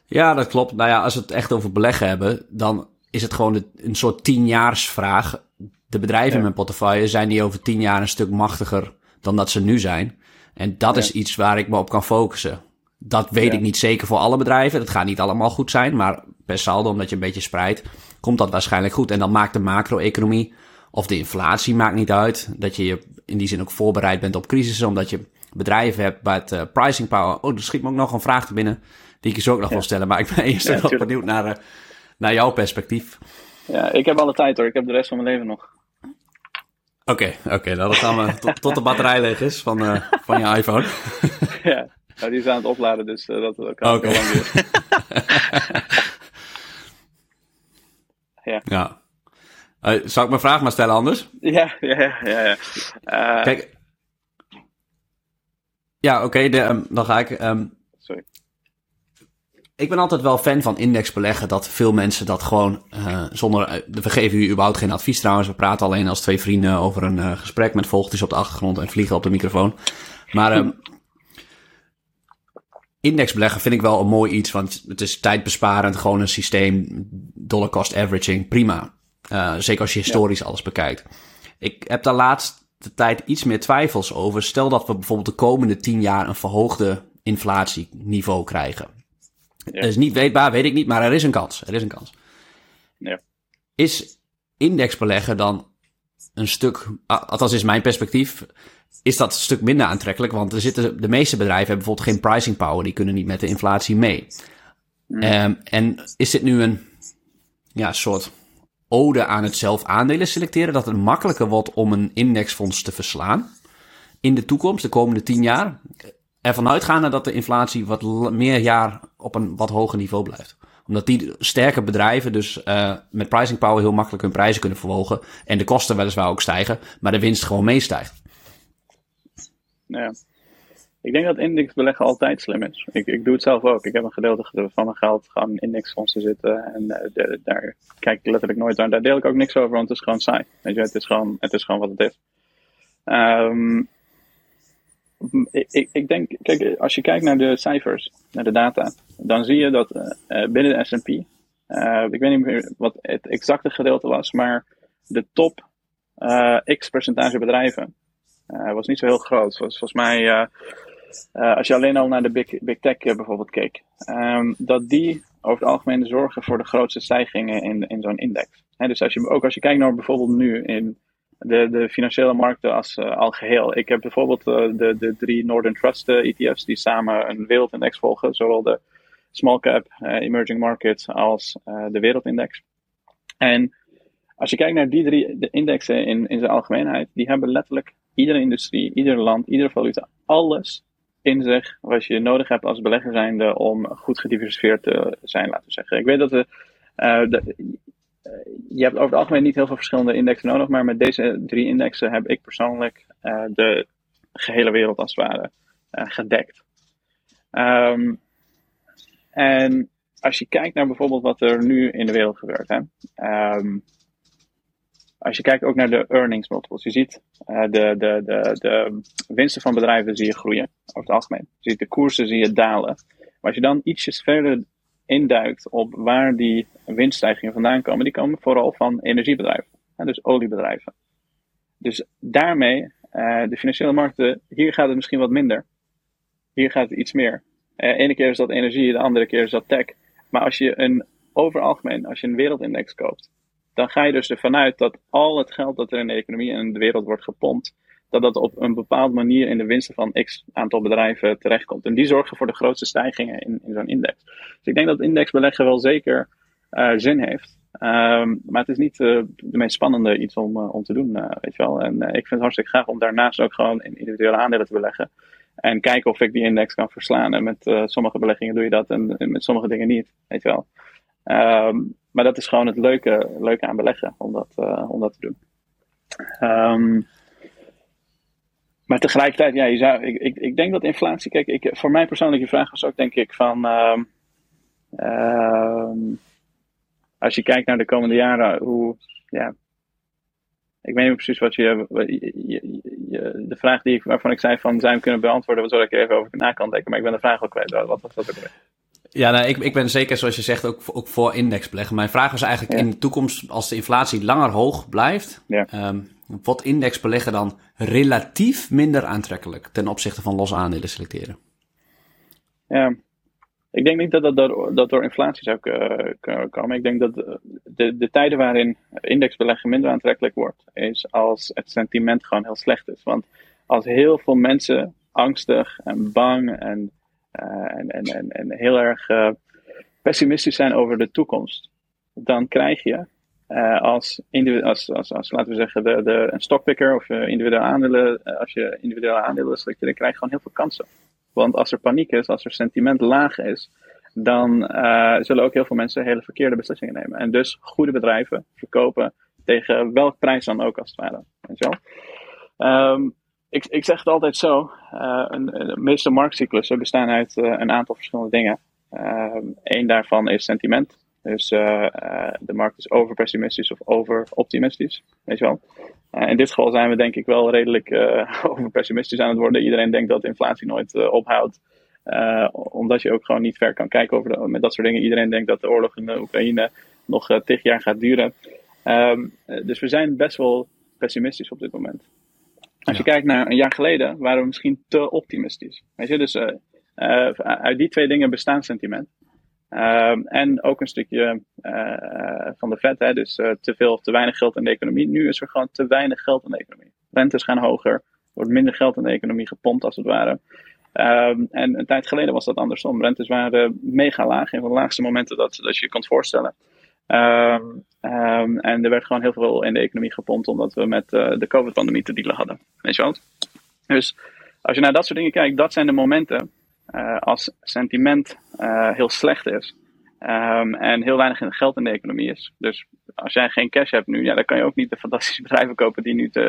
Ja, dat klopt. Nou ja, als we het echt over beleggen hebben, dan is het gewoon een soort tienjaarsvraag. De bedrijven Ja. in mijn portefeuille zijn die over tien jaar een stuk machtiger dan dat ze nu zijn. En dat Ja. is iets waar ik me op kan focussen. Dat weet Ja. ik niet zeker voor alle bedrijven. Dat gaat niet allemaal goed zijn, maar per saldo, omdat je een beetje spreidt, komt dat waarschijnlijk goed. En dan maakt de macro-economie of de inflatie maakt niet uit. Dat je je in die zin ook voorbereid bent op crisissen, omdat je bedrijven hebt bij het eh, pricing power. Oh, er schiet me ook nog een vraag te binnen die ik je zo ook nog wil stellen. Maar ik ben eerst tuurlijk. benieuwd naar, eh, naar jouw perspectief. Ja, ik heb alle tijd hoor. Ik heb de rest van mijn leven nog. Oké, oké, nou, dan gaan we tot, tot de batterij leeg is van, eh, van je iPhone. ja, nou, die is aan het opladen, dus eh, dat, dat kan heel lang duren. ja. Ja. Uh, zal ik mijn vraag maar stellen anders? Ja, ja, ja. ja. Kijk. Ja, oké, okay, um, dan ga ik. Um, Sorry. Ik ben altijd wel fan van indexbeleggen. Dat veel mensen dat gewoon uh, zonder. we geven u überhaupt geen advies trouwens. We praten alleen als twee vrienden over een gesprek met vogeltjes op de achtergrond en vliegen op de microfoon. Maar. Um, indexbeleggen vind ik wel een mooi iets, want het is tijdbesparend, gewoon een systeem, dollar cost averaging, prima. Zeker als je historisch ja. alles bekijkt. Ik heb daar laatste tijd iets meer twijfels over. Stel dat we bijvoorbeeld de komende tien jaar een verhoogde inflatieniveau krijgen. Ja. Dat is niet weetbaar, weet ik niet, maar er is een kans. Er is een kans. Ja. Is indexbeleggen dan een stuk, althans is mijn perspectief, is dat een stuk minder aantrekkelijk. Want er zitten, de meeste bedrijven hebben bijvoorbeeld geen pricing power. Die kunnen niet met de inflatie mee. Mm. Um, en is dit nu een ja, soort ode aan het zelf aandelen selecteren? Dat het makkelijker wordt om een indexfonds te verslaan in de toekomst, de komende tien jaar? Ervan uitgaande dat de inflatie wat meer jaar op een wat hoger niveau blijft omdat die sterke bedrijven dus uh, met pricing power heel makkelijk hun prijzen kunnen verhogen. En de kosten weliswaar ook stijgen, maar de winst gewoon meestijgt. Ja. Ik denk dat indexbeleggen altijd slim is. Ik, ik doe het zelf ook. Ik heb een gedeelte van mijn geld gewoon in indexfondsen zitten. En de, daar kijk ik letterlijk nooit aan. Daar deel ik ook niks over, want het is gewoon saai. Je, het is gewoon, het is gewoon wat het is. Um, ik, ik, denk, kijk, als je kijkt naar de cijfers, naar de data, dan zie je dat uh, binnen de S&P, uh, ik weet niet meer wat het exacte gedeelte was, maar de top x percentage bedrijven was niet zo heel groot. Was, volgens mij, als je alleen al naar de big, big tech bijvoorbeeld keek, um, dat die over het algemeen zorgen voor de grootste stijgingen in, in zo'n index. He, dus als je, ook als je kijkt naar bijvoorbeeld nu in de, de financiële markten als uh, al geheel. Ik heb bijvoorbeeld uh, de, de drie Northern Trust ETF's die samen een wereldindex volgen, zowel de small cap, emerging markets als de wereldindex. En als je kijkt naar die drie de indexen in, in zijn algemeenheid, die hebben letterlijk iedere industrie, ieder land, iedere valuta, alles in zich wat je nodig hebt als belegger zijnde om goed gediversifieerd te zijn, laten we zeggen. Ik weet dat we, de, je hebt over het algemeen niet heel veel verschillende indexen nodig, maar met deze drie indexen heb ik persoonlijk uh, de gehele wereld als het ware uh, gedekt. Um, en als je kijkt naar bijvoorbeeld wat er nu in de wereld gebeurt, hè, um, als je kijkt ook naar de earnings multiples, je ziet uh, de, de, de, de winsten van bedrijven zie je groeien over het algemeen. Je ziet de koersen zie je dalen. Maar als je dan ietsjes verder induikt op waar die winststijgingen vandaan komen, die komen vooral van energiebedrijven, dus oliebedrijven. Dus daarmee, uh, de financiële markten, hier gaat het misschien wat minder. Hier gaat het iets meer. Uh, ene keer is dat energie, de andere keer is dat tech. Maar als je een, over algemeen, als je een wereldindex koopt, dan ga je dus ervan uit dat al het geld dat er in de economie en de wereld wordt gepompt, dat dat op een bepaalde manier in de winsten van x aantal bedrijven terechtkomt. En die zorgen voor de grootste stijgingen in, in zo'n index. Dus ik denk dat indexbeleggen wel zeker uh, zin heeft. Um, maar het is niet uh, de meest spannende iets om, uh, om te doen, weet je wel. En ik vind het hartstikke graag om daarnaast ook gewoon in individuele aandelen te beleggen. En kijken of ik die index kan verslaan. En met sommige beleggingen doe je dat en, met sommige dingen niet, weet je wel. Um, maar dat is gewoon het leuke, leuke aan beleggen, om dat, om dat te doen. Um, maar tegelijkertijd, ja, je zou, ik, ik, ik denk dat inflatie, kijk, ik, voor mij persoonlijke vraag was ook denk ik van, uh, uh, als je kijkt naar de komende jaren, hoe, ja, ik weet niet precies wat je, je, je, de vraag die ik, waarvan ik zei van, zou je hem kunnen beantwoorden, wat ik er even over na kan denken, maar ik ben de vraag ook kwijt, wat was dat ook weer? Ja, nou, ik, ik ben zeker, zoals je zegt, ook, ook voor indexbeleggen. Mijn vraag was eigenlijk ja. in de toekomst, als de inflatie langer hoog blijft, ja. um, wordt indexbeleggen dan relatief minder aantrekkelijk ten opzichte van losse aandelen selecteren? Ja, ik denk niet dat dat door, dat door inflatie zou kunnen komen. Ik denk dat de, de tijden waarin indexbeleggen minder aantrekkelijk wordt, is als het sentiment gewoon heel slecht is. Want als heel veel mensen angstig en bang en uh, en, en, en, heel erg pessimistisch zijn over de toekomst, dan krijg je uh, als, als, als, als, laten we zeggen, de, de, een stockpicker of individuele aandelen, als je individuele aandelen selecteert, dan krijg je gewoon heel veel kansen. Want als er paniek is, als er sentiment laag is, dan uh, zullen ook heel veel mensen hele verkeerde beslissingen nemen. En dus goede bedrijven verkopen tegen welk prijs dan ook als het ware. Weet je? Um, ik, ik zeg het altijd zo: uh, een, de meeste marktcyclussen bestaan uit uh, een aantal verschillende dingen. Eén ehm, daarvan is sentiment. Dus de markt is over pessimistisch of over optimistisch. Weet je wel? in dit geval zijn we denk ik wel redelijk over pessimistisch aan het worden. Iedereen denkt dat inflatie nooit ophoudt. Uh, omdat je ook gewoon niet ver kan kijken over de, met dat soort dingen. Iedereen denkt dat de oorlog in de Oekraïne nog uh, tig jaar gaat duren. Um, dus we zijn best wel pessimistisch op dit moment. Als je kijkt naar een jaar geleden, waren we misschien te optimistisch. Weet je, dus uh, uit die twee dingen bestaan sentiment. Um, en ook een stukje van de vet, hè, dus te veel of te weinig geld in de economie. Nu is er gewoon te weinig geld in de economie. Rentes gaan hoger, er wordt minder geld in de economie gepompt als het ware. Um, en een tijd geleden was dat andersom. Rentes waren mega laag, een van de laagste momenten dat, dat je je kunt voorstellen. Um, en er werd gewoon heel veel in de economie gepompt omdat we met uh, de COVID-pandemie te dealen hadden. Weet je? Dus als je naar dat soort dingen kijkt, dat zijn de momenten als sentiment uh, heel slecht is. en heel weinig geld in de economie is. Dus als jij geen cash hebt nu, ja, dan kan je ook niet de fantastische bedrijven kopen die nu te,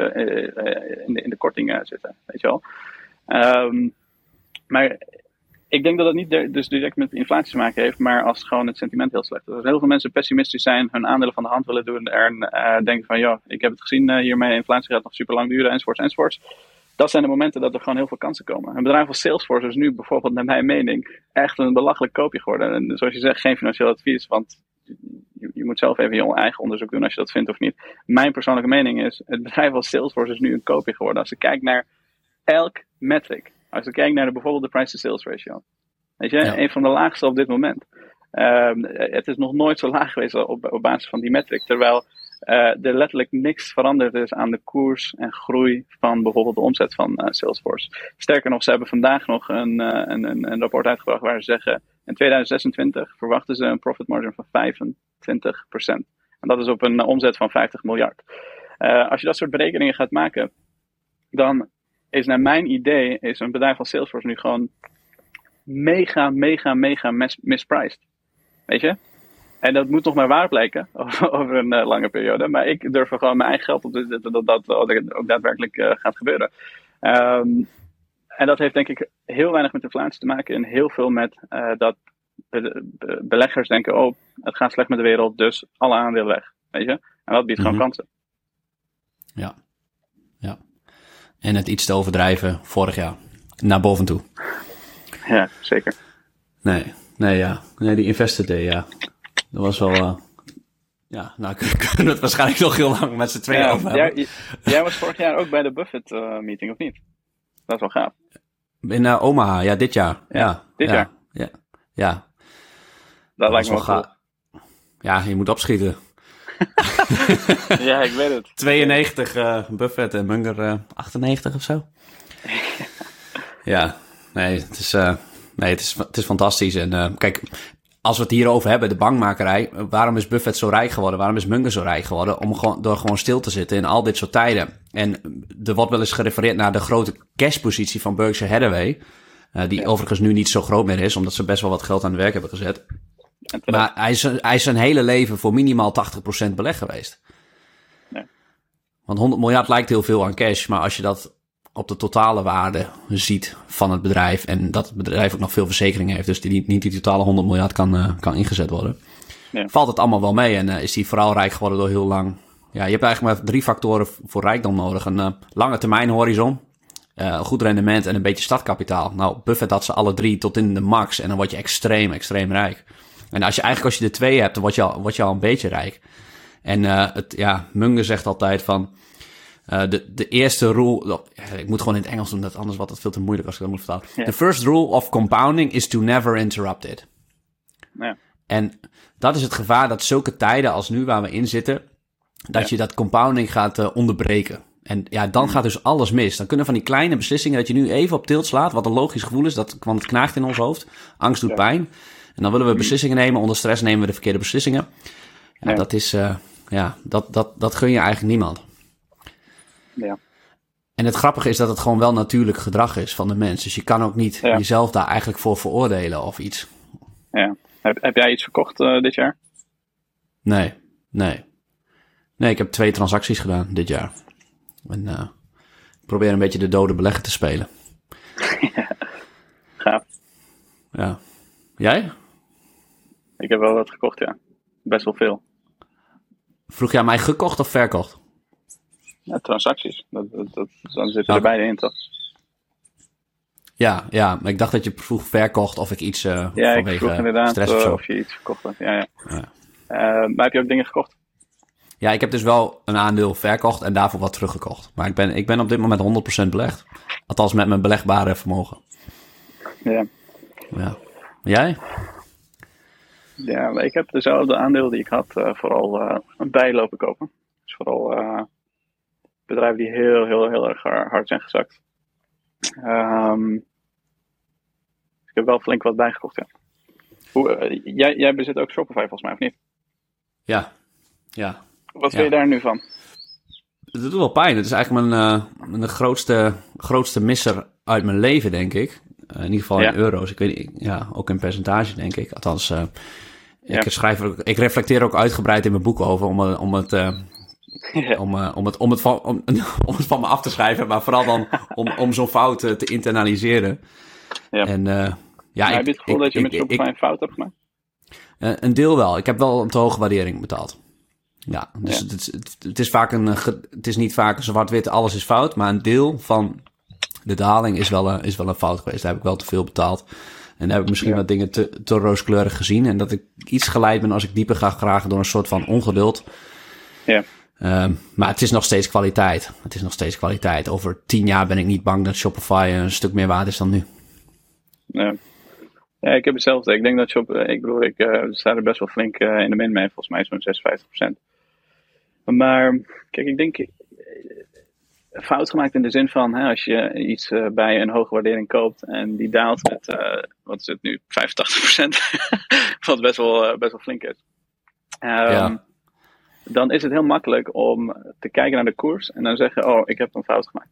in, de, in de korting zitten. Weet je wel? Um, maar ik denk dat het niet dus direct met inflatie te maken heeft, maar als gewoon het sentiment heel slecht is. Als heel veel mensen pessimistisch zijn, hun aandelen van de hand willen doen en denken van, ja, ik heb het gezien hiermee, inflatie gaat nog super lang duren, enzovoorts, enzovoorts. Dat zijn de momenten dat er gewoon heel veel kansen komen. Een bedrijf als Salesforce is nu bijvoorbeeld, naar mijn mening, echt een belachelijk koopje geworden. En zoals je zegt, geen financieel advies, want je, je, moet zelf even je eigen onderzoek doen als je dat vindt of niet. Mijn persoonlijke mening is, het bedrijf als Salesforce is nu een koopje geworden. Als je kijkt naar elk metric, als we kijken naar de, bijvoorbeeld de price-to-sales ratio. Weet je, een van de laagste op dit moment. Um, het is nog nooit zo laag geweest op, op basis van die metric. Terwijl uh, er letterlijk niks veranderd is aan de koers en groei van bijvoorbeeld de omzet van uh, Salesforce. Sterker nog, ze hebben vandaag nog een, uh, een, een, een, rapport uitgebracht waar ze zeggen: in 2026 verwachten ze een profit margin van 25%. En dat is op een omzet van 50 miljard. als je dat soort berekeningen gaat maken, dan is naar mijn idee, is een bedrijf als Salesforce nu gewoon mega, mega, mega mis mispriced. Weet je? En dat moet nog maar waar blijken over een uh, lange periode. Maar ik durf er gewoon mijn eigen geld op te zetten dat dat, ook daadwerkelijk uh, gaat gebeuren. Um, en dat heeft denk ik heel weinig met inflatie te maken en heel veel met uh, dat be be beleggers denken: oh, het gaat slecht met de wereld, dus alle aandelen weg. Weet je? En dat biedt mm -hmm. gewoon mhm. kansen. Ja, ja en het iets te overdrijven vorig jaar. Naar boven toe. Ja, zeker. Nee, nee, ja. Nee, die Investor Day, ja. Dat was wel... Uh, ja, nou kunnen we het waarschijnlijk nog heel lang met z'n tweeën ja, over hebben. Jij, jij, was vorig jaar ook bij de Buffett uh, meeting, of niet? Dat is wel gaaf. In uh, Omaha, ja, dit jaar. Ja, ja dit ja, jaar? Ja, ja. Dat, dat lijkt me wel cool. Ja, je moet opschieten. ja, ik weet het. 92 uh, Buffett en Munger uh, 98 of zo. ja, nee, het is, uh, nee, het is, het is fantastisch. En kijk, als we het hierover hebben, de bankmakerij, waarom is Buffett zo rijk geworden? Waarom is Munger zo rijk geworden? Om gewoon, door gewoon stil te zitten in al dit soort tijden. En er wordt wel eens gerefereerd naar de grote cashpositie van Berkshire Hathaway. Uh, die ja. overigens nu niet zo groot meer is, omdat ze best wel wat geld aan het werk hebben gezet. Maar hij is, hij is zijn hele leven voor minimaal 80% beleg geweest. Nee. Want 100 miljard lijkt heel veel aan cash, maar als je dat op de totale waarde ziet van het bedrijf en dat het bedrijf ook nog veel verzekeringen heeft, dus die niet die totale 100 miljard kan, uh, kan ingezet worden, ja. valt het allemaal wel mee en uh, is hij vooral rijk geworden door heel lang. Ja, je hebt eigenlijk maar drie factoren voor rijkdom nodig: een uh, lange termijn horizon, een goed rendement en een beetje startkapitaal. Nou, Buffett had ze alle drie tot in de max en dan word je extreem, extreem rijk. En als je eigenlijk als je de twee hebt, dan word je al, word je al een beetje rijk. En het, ja, Munger zegt altijd van... Uh, de, de eerste rule... Ik moet gewoon in het Engels doen, dat anders wordt het veel te moeilijk als ik dat moet vertalen. Yeah. The first rule of compounding is to never interrupt it. En dat is het gevaar dat zulke tijden als nu waar we in zitten... dat je dat compounding gaat uh, onderbreken. En ja, dan mm. gaat dus alles mis. Dan kunnen van die kleine beslissingen dat je nu even op tilt slaat... wat een logisch gevoel is, dat, want het knaagt in ons hoofd. Angst doet pijn... En dan willen we beslissingen nemen. Onder stress nemen we de verkeerde beslissingen. Ja, ja. Dat is, uh, ja, dat, dat, dat gun je eigenlijk niemand. Ja. En het grappige is dat het gewoon wel natuurlijk gedrag is van de mens. Dus je kan ook niet ja. jezelf daar eigenlijk voor veroordelen of iets. Ja. Heb, heb jij iets verkocht dit jaar? Nee, nee. Nee, ik heb twee transacties gedaan dit jaar. En ik probeer een beetje de dode belegger te spelen. Gaaf. Ja. Jij? Ik heb wel wat gekocht, ja. Best wel veel. Vroeg jij mij gekocht of verkocht? Ja, transacties. Dat, dat, dat, dan zitten er beide in, toch? Ja, ja, maar ik dacht dat je vroeg verkocht of ik iets uh, ja, vanwege ik vroeg inderdaad stress of, zo. of je iets verkocht had. Ja, ja. ja. Uh, maar heb je ook dingen gekocht? Ja, ik heb dus wel een aandeel verkocht en daarvoor wat teruggekocht. Maar ik ben, ik ben op dit moment 100% belegd. Althans met mijn belegbare vermogen. Ja. Ja. Jij? Ja, ik heb dezelfde aandeel die ik had, uh, vooral bijlopen kopen. Dus vooral bedrijven die heel, heel, heel erg hard zijn gezakt. Um, ik heb wel flink wat bijgekocht, ja. Hoe, jij, jij bezit ook Shopify volgens mij, of niet? Ja, ja. Wat vind je daar nu van? Het doet wel pijn. Het is eigenlijk mijn, mijn grootste, grootste misser uit mijn leven, denk ik. in ieder geval in euro's. Ik weet niet, ja, ook in percentage, denk ik. Althans, ik, ja. schrijf, ik reflecteer ook uitgebreid in mijn boek over om, om, het, ja. om, uh, om, het, om, het van, om, om, het van me af te schrijven, maar vooral dan om, om zo'n fout uh, te internaliseren. Ja. En, ja, ik, heb je het gevoel ik, dat je ik, met Shopify een fout hebt gemaakt? een deel wel. Ik heb wel een te hoge waardering betaald. Ja, dus Het, het, het, is vaak een, het is niet vaak zwart-wit, alles is fout, maar een deel van de daling is wel, een, is wel een fout geweest. Daar heb ik wel te veel betaald. En daar heb ik misschien Ja. wat dingen te, te rooskleurig gezien. En dat ik iets geleid ben als ik dieper ga gragen door een soort van ongeduld. Ja. Ehm, maar het is nog steeds kwaliteit. Het is nog steeds kwaliteit. Over tien jaar ben ik niet bang dat Shopify een stuk meer waard is dan nu. Ja. ja, ik heb hetzelfde. Ik denk dat Shop, ik bedoel, ik uh, sta er best wel flink uh, in de min mee. Volgens mij zo'n 56%. Maar kijk, ik denk fout gemaakt in de zin van hè, als je iets uh, bij een hoge waardering koopt en die daalt met, wat is het nu, 85%, wat best wel, best wel flink is. Um, Ja. Dan is het heel makkelijk om te kijken naar de koers en dan zeggen, oh, ik heb een fout gemaakt.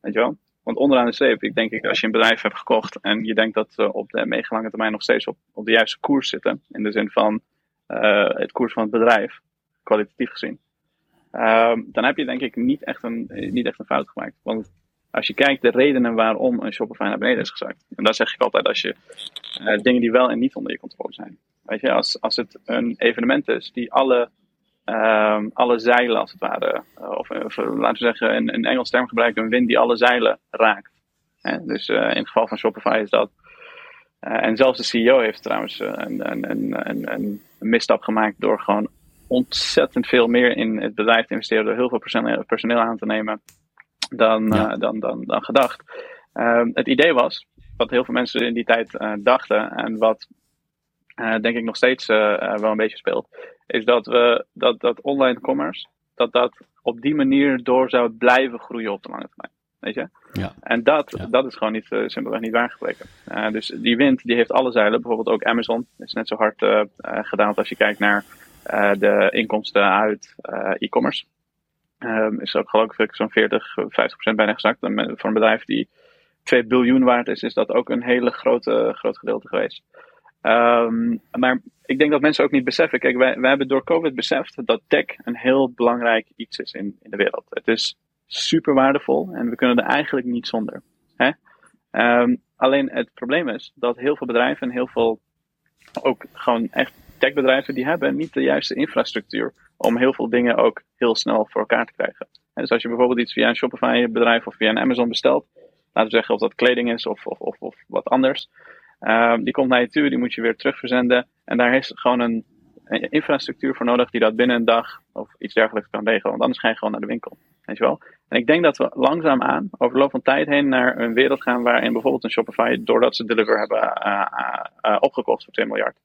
Weet je wel? Want onderaan de streep, ik denk ik, als je een bedrijf hebt gekocht en je denkt dat ze op de meegelange termijn nog steeds op, op de juiste koers zitten, in de zin van uh, het koers van het bedrijf, kwalitatief gezien, uh, dan heb je denk ik niet echt, een, niet echt een fout gemaakt. Want als je kijkt de redenen waarom een Shopify naar beneden is gezakt, en dat zeg ik altijd als je uh, dingen die wel en niet onder je controle zijn. Weet je, als, als het een evenement is die alle uh, alle zeilen als het ware, uh, of, of, laten we zeggen een, een Engels term gebruiken, een wind die alle zeilen raakt. Hè? Dus uh, in het geval van Shopify is dat. En zelfs de CEO heeft trouwens een, een, een, een, een misstap gemaakt door gewoon ontzettend veel meer in het bedrijf te investeren, door heel veel personeel, aan te nemen dan, ja. dan, dan, dan gedacht. het idee was, wat heel veel mensen in die tijd dachten en wat denk ik nog steeds uh, uh, wel een beetje speelt, is dat we dat, dat online commerce, dat dat op die manier door zou blijven groeien op de lange termijn. Weet je? Ja. En dat, Ja. dat is gewoon niet, uh, simpelweg niet waargebleken. Uh, dus die wind die heeft alle zeilen. Bijvoorbeeld ook Amazon is net zo hard uh, gedaald als je kijkt naar de inkomsten uit e-commerce. Um, is ook geloof ik zo'n 40, 50 procent bijna gezakt. En voor een bedrijf die 2 biljoen waard is, is dat ook een hele grote, groot gedeelte geweest. Um, maar ik denk dat mensen ook niet beseffen. Kijk, wij, hebben door COVID beseft dat tech een heel belangrijk iets is in, in de wereld. Het is super waardevol en we kunnen er eigenlijk niet zonder. Hè? Um, alleen het probleem is dat heel veel bedrijven en heel veel ook gewoon echt techbedrijven, die hebben niet de juiste infrastructuur om heel veel dingen ook heel snel voor elkaar te krijgen. En dus als je bijvoorbeeld iets via een Shopify bedrijf of via een Amazon bestelt, laten we zeggen of dat kleding is of, of, of, of wat anders. Um, die komt naar je toe, die moet je weer terugverzenden. En daar is gewoon een, infrastructuur voor nodig die dat binnen een dag of iets dergelijks kan regelen. Want anders ga je gewoon naar de winkel. Weet je wel? En ik denk dat we langzaamaan over de loop van tijd heen naar een wereld gaan waarin bijvoorbeeld een Shopify, doordat ze Deliver hebben uh, uh, opgekocht voor 2 miljard,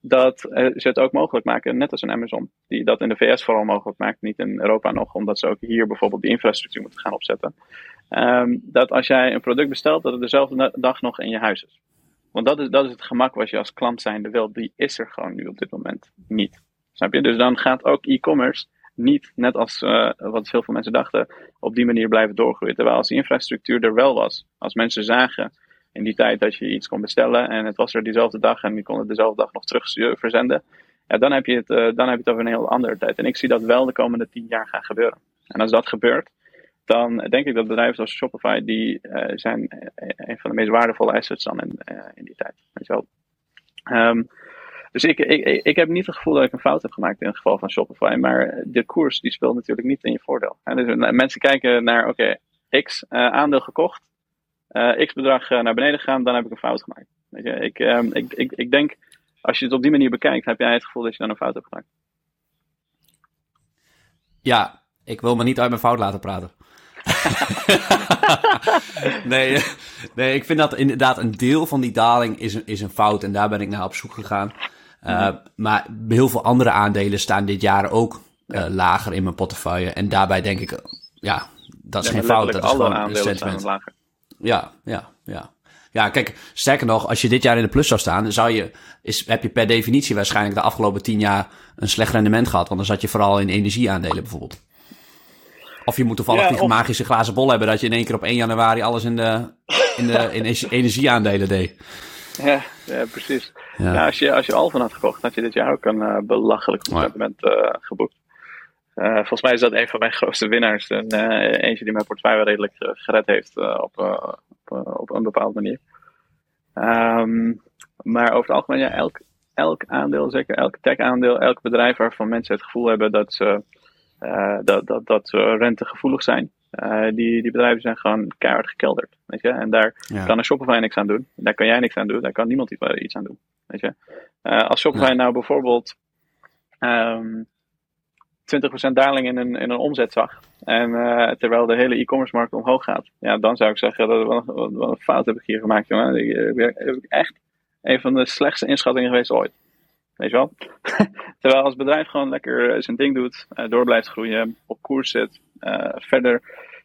dat ze het ook mogelijk maken, net als een Amazon, die dat in de VS vooral mogelijk maakt, niet in Europa nog, omdat ze ook hier bijvoorbeeld die infrastructuur moeten gaan opzetten. Um, dat als jij een product bestelt, dat het dezelfde dag nog in je huis is. Want dat is, dat is het gemak wat je als klant zijnde wil. Die is er gewoon nu op dit moment niet. Snap je? Dus dan gaat ook e-commerce niet, net als uh, wat veel veel mensen dachten, op die manier blijven doorgroeien. Terwijl als die infrastructuur er wel was, als mensen zagen in die tijd dat je iets kon bestellen en het was er diezelfde dag en je kon het dezelfde dag nog terug verzenden, ja, dan, heb je het, uh, dan heb je het over een heel andere tijd. En ik zie dat wel de komende tien jaar gaan gebeuren. En als dat gebeurt, dan denk ik dat bedrijven zoals Shopify, die uh, zijn een van de meest waardevolle assets dan in, uh, in die tijd. Wel. Um, dus ik, ik, ik heb niet het gevoel dat ik een fout heb gemaakt in het geval van Shopify. Maar de koers die speelt natuurlijk niet in je voordeel. En dus mensen kijken naar, oké, x aandeel gekocht, x bedrag naar beneden gegaan, dan heb ik een fout gemaakt. Weet je, um, ik, ik, ik denk, als je het op die manier bekijkt, heb jij het gevoel dat je dan een fout hebt gemaakt. Ja, ik wil me niet uit mijn fout laten praten. nee, nee, ik vind dat inderdaad een deel van die daling is, is een fout. En daar ben ik naar op zoek gegaan. Uh, maar heel veel andere aandelen staan dit jaar ook uh, lager in mijn portefeuille. En daarbij denk ik, ja, dat is ja, geen fout. Dat is gewoon aandelen staan lager. Ja, ja, ja. Ja, kijk, sterker nog, als je dit jaar in de plus zou staan, zou je, is, heb je per definitie waarschijnlijk de afgelopen tien jaar een slecht rendement gehad. Want dan zat je vooral in energieaandelen bijvoorbeeld. Of je moet toevallig Ja, die of- magische glazen bol hebben dat je in één keer op 1 januari alles in de, in de in ener- energieaandelen deed. Ja, ja precies. Ja. Ja. als, je, als je Alphen had gekocht, had je dit jaar ook een eh, belachelijk goed rendement eh, geboekt. Eh, volgens mij is dat een van mijn grootste winnaars. En eentje die mijn portefeuille redelijk gered heeft op, op, op een bepaalde manier. Ehm, maar over het algemeen, ja, elk, elk aandeel, zeker elk tech-aandeel, elk bedrijf waarvan mensen het gevoel hebben dat ze, eh, dat, dat, dat ze rentegevoelig zijn, eh, die, die bedrijven zijn gewoon keihard gekelderd. Weet je? En daar, Ja. kan een Shopify niks aan doen. Daar kan jij niks aan doen. Daar kan niemand iets- iets aan doen. Weet je? Eh, als Shopify nou bijvoorbeeld ehm 20% daling in een, in een omzet zag. En eh, terwijl de hele e-commerce markt omhoog gaat. Ja, dan zou ik zeggen dat wat, wat, wat een fout heb ik hier gemaakt, jongen. Ik, ik echt een van de slechtste inschattingen geweest ooit. Weet je wel? terwijl als bedrijf gewoon lekker eh, zijn ding doet, eh, door blijft groeien, op koers zit, eh, verder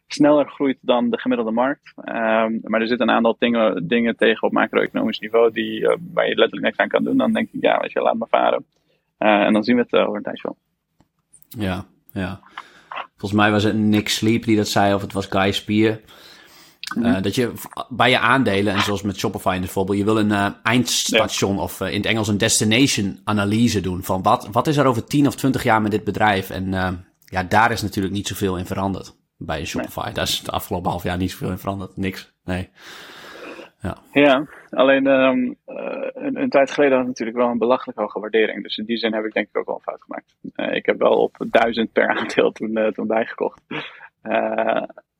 sneller groeit dan de gemiddelde markt. Ehm, maar er zitten een aantal dingen, dingen tegen op macro-economisch niveau die, eh, waar je letterlijk niks aan kan doen. Dan denk ik, ja, weet je, laat maar varen. En dan zien we het over een tijdje wel. Ja, ja. Volgens mij was het Nick Sleep die dat zei, of het was Guy Spier. Eh, dat je bij je aandelen, en zoals met Shopify bijvoorbeeld, je wil een eh, eindstation of eh, in het Engels een destination analyse doen. Van wat, wat is er over 10 of 20 jaar met dit bedrijf? En ja, daar is natuurlijk niet zoveel in veranderd bij een Shopify. Daar is de afgelopen half jaar niet zoveel in veranderd. Niks. Nee. Ja, alleen ehm, eh, een, een tijd geleden had het natuurlijk wel een belachelijk hoge waardering. Dus in die zin heb ik denk ik ook wel een fout gemaakt. Ik heb wel op 1000 per aandeel toen, toen bijgekocht.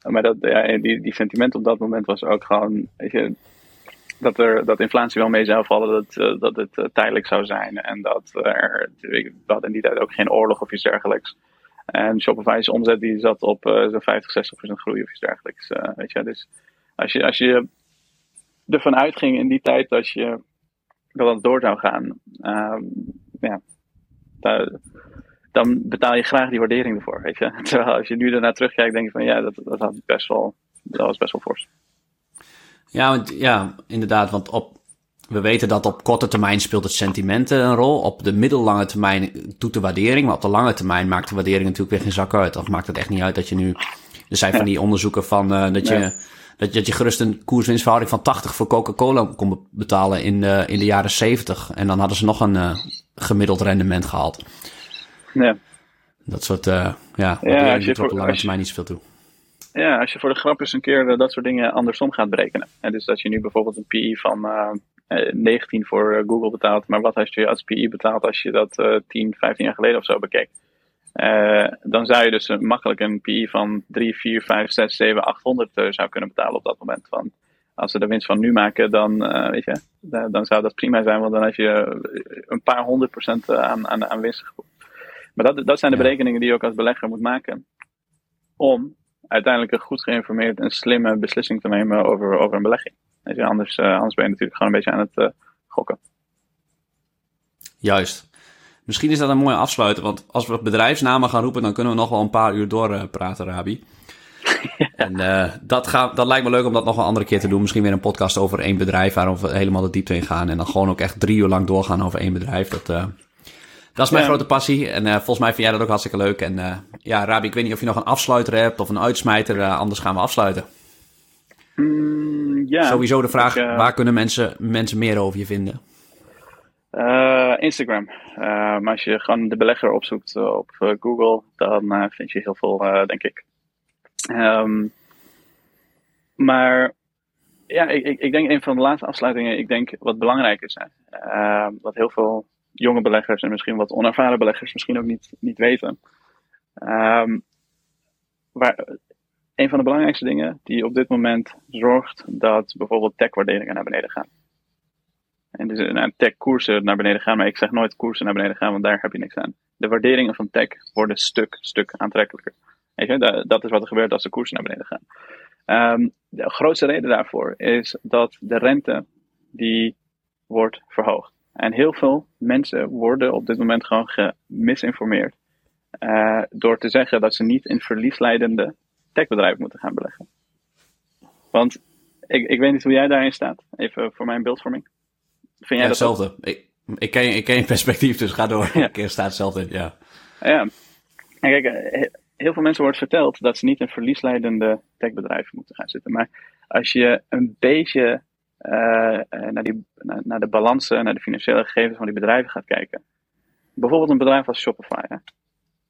Maar dat, ja, die, die sentiment op dat moment was ook gewoon, weet je, dat, er, dat inflatie wel mee zou vallen, dat, eh, dat het eh, tijdelijk zou zijn. En dat er, hadden in die tijd ook geen oorlog of iets dergelijks. En Shopify's omzet die zat op eh, zo'n 50, 60% groei of iets dergelijks. weet je, dus als je, als je ervan uitging in die tijd dat je dat door zou gaan, ehm, ja, daar- dan betaal je graag die waardering ervoor, weet je. Terwijl als je nu ernaar terugkijkt, denk je van ja, dat, dat, had best wel, dat was best wel fors. Ja, want, ja, inderdaad. Want op, we weten dat op korte termijn speelt het sentiment een rol. Op de middellange termijn doet de waardering. Maar op de lange termijn maakt de waardering natuurlijk weer geen zak uit. Of maakt het echt niet uit dat je nu... Er zijn van die onderzoeken van eh, dat, je, Ja. dat, je, dat je gerust een koerswinstverhouding van 80 voor Coca-Cola kon be- betalen in de, in de jaren 70. En dan hadden ze nog een eh, gemiddeld rendement gehaald. Ja. Dat soort, eh ja, als waardering je voor- de lange als je- termijn niet zoveel toe. ja, als je voor de grap eens een keer eh, dat soort dingen andersom gaat berekenen. En dus dat je nu bijvoorbeeld een PI van eh, eh, 19 voor Google betaalt. Maar wat als je als PI betaalt als je dat eh 10, 15 jaar geleden of zo bekeek? Dan zou je dus makkelijk een PI van 3, 4, 5, 6, 7, 800 eh, zou kunnen betalen op dat moment. Want als ze de winst van nu maken, dan, weet je, da- dan zou dat prima zijn. Want dan heb je een paar honderd procent aan, aan, aan winst. Maar dat, dat zijn de berekeningen die je ook als belegger moet maken. Om uiteindelijk een goed geïnformeerd en slimme beslissing te nemen over, over een belegging. Weet je, anders, eh, anders ben je natuurlijk gewoon een beetje aan het eh, gokken. Juist. Misschien is dat een mooie afsluiter, want als we bedrijfsnamen gaan roepen, dan kunnen we nog wel een paar uur doorpraten, praten, Rabi. En eh, dat, gaat, dat lijkt me leuk om dat nog een andere keer te doen. Misschien weer een podcast over één bedrijf, waarom we helemaal de diepte in gaan. En dan gewoon ook echt drie uur lang doorgaan over één bedrijf. Dat, eh, dat is mijn Ja. grote passie. En eh, volgens mij vind jij dat ook hartstikke leuk. En eh, ja, Rabi, ik weet niet of je nog een afsluiter hebt of een uitsmijter. eh, anders gaan we afsluiten. Mm, Ja, Sowieso de vraag, waar kunnen mensen, mensen meer over je vinden? Instagram. maar als je gewoon de belegger opzoekt op Google, dan vind je heel veel, denk ik. Um, maar ja, ik, ik, ik, denk een van de laatste afsluitingen, ik denk wat belangrijk is. Uh, wat heel veel jonge beleggers en misschien wat onervaren beleggers misschien ook niet, niet weten. Um, waar, een van de belangrijkste dingen die op dit moment zorgt dat bijvoorbeeld tech-waarderingen naar beneden gaan. En dus nou, tech-koersen naar beneden gaan, maar ik zeg nooit koersen naar beneden gaan, want daar heb je niks aan. De waarderingen van tech worden stuk, stuk aantrekkelijker. Weet je, dat is wat er gebeurt als de koersen naar beneden gaan. Um, de grootste reden daarvoor is dat de rente die wordt verhoogd. En heel veel mensen worden op dit moment gewoon gemisinformeerd. Uh, door te zeggen dat ze niet in verliesleidende techbedrijven moeten gaan beleggen. Want ik, ik weet niet hoe jij daarin staat. Even voor mijn beeldvorming. Vind jij ja, hetzelfde. Ik, ik, ken, ik ken je perspectief, dus ga door. Ja. Ik staat hetzelfde ja. Ja. En kijk, eh, heel veel mensen wordt verteld dat ze niet in verliesleidende techbedrijven moeten gaan zitten. Maar als je een beetje naar, die, naar, de balansen, naar de financiële gegevens van die bedrijven gaat kijken. Bijvoorbeeld een bedrijf als Shopify. Hè.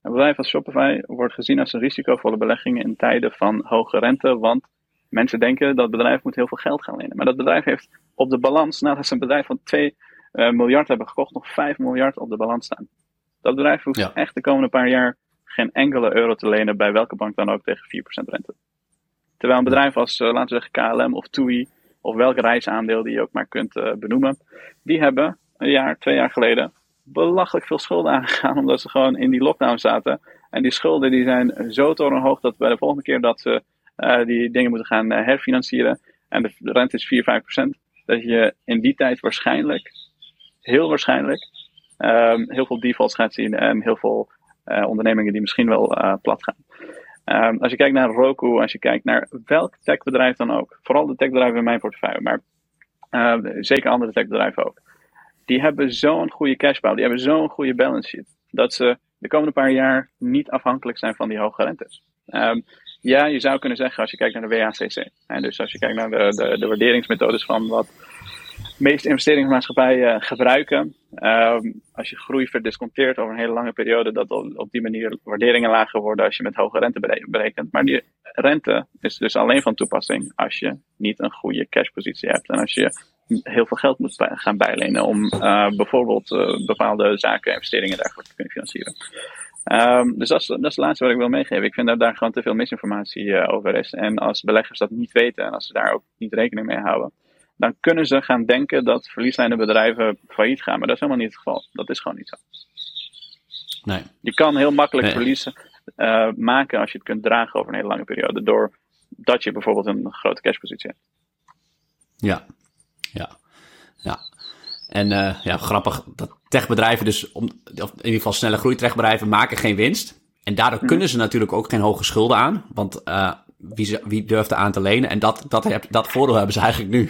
Een bedrijf als Shopify wordt gezien als een risicovolle belegging in tijden van hoge rente, want mensen denken dat het bedrijf moet heel veel geld gaan lenen. Maar dat bedrijf heeft op de balans, nadat ze een bedrijf van 2 uh, eh, miljard hebben gekocht, nog 5 miljard op de balans staan. Dat bedrijf hoeft echt de komende paar jaar geen enkele euro te lenen bij welke bank dan ook tegen 4% rente. Terwijl een bedrijf als, uh, laten we zeggen, KLM of TUI, of welk reisaandeel die je ook maar kunt uh, benoemen, die hebben een jaar, twee jaar geleden belachelijk veel schulden aangegaan, omdat ze gewoon in die lockdown zaten. En die schulden die zijn zo torenhoog dat bij de volgende keer dat ze uh, die dingen moeten gaan herfinancieren, en de, rente is 4, 5%, dat je in die tijd waarschijnlijk, heel waarschijnlijk, um, heel veel defaults gaat zien en heel veel ondernemingen die misschien wel plat gaan. Um, als je kijkt naar Roku, als je kijkt naar welk techbedrijf dan ook, vooral de techbedrijven in mijn portefeuille, maar uh, zeker andere techbedrijven ook, die hebben zo'n goede cashflow, die hebben zo'n goede balance sheet, dat ze de komende paar jaar niet afhankelijk zijn van die hoge rentes. Um, ja, je zou kunnen zeggen als je kijkt naar de WACC. En dus als je kijkt naar de, de, de waarderingsmethodes van wat meeste investeringsmaatschappijen gebruiken. Um, als je groei verdisconteert over een hele lange periode, dat op die manier waarderingen lager worden als je met hoge rente berekent. Maar die rente is dus alleen van toepassing als je niet een goede cashpositie hebt en als je heel veel geld moet gaan bijlenen om uh, bijvoorbeeld uh, bepaalde zaken, investeringen dergelijke te kunnen financieren. Um, dus dat is, dat het laatste wat ik wil meegeven. Ik vind dat daar gewoon te veel misinformatie over is. En als beleggers dat niet weten en als ze daar ook niet rekening mee houden, dan kunnen ze gaan denken dat verlieslijnende bedrijven failliet gaan. Maar dat is helemaal niet het geval. Dat is gewoon niet zo. Nee. Je kan heel makkelijk verliezen uh, maken als je het kunt dragen over een hele lange periode. Doordat je bijvoorbeeld een grote cashpositie hebt. Ja, ja, ja. En uh, ja, grappig dat techbedrijven dus, om, of in ieder geval snelle groeitechbedrijven, maken geen winst. En daardoor mhm. kunnen ze natuurlijk ook geen hoge schulden aan. Want uh, wie, wie durft er aan te lenen? En dat, dat, heb, dat voordeel hebben ze eigenlijk nu.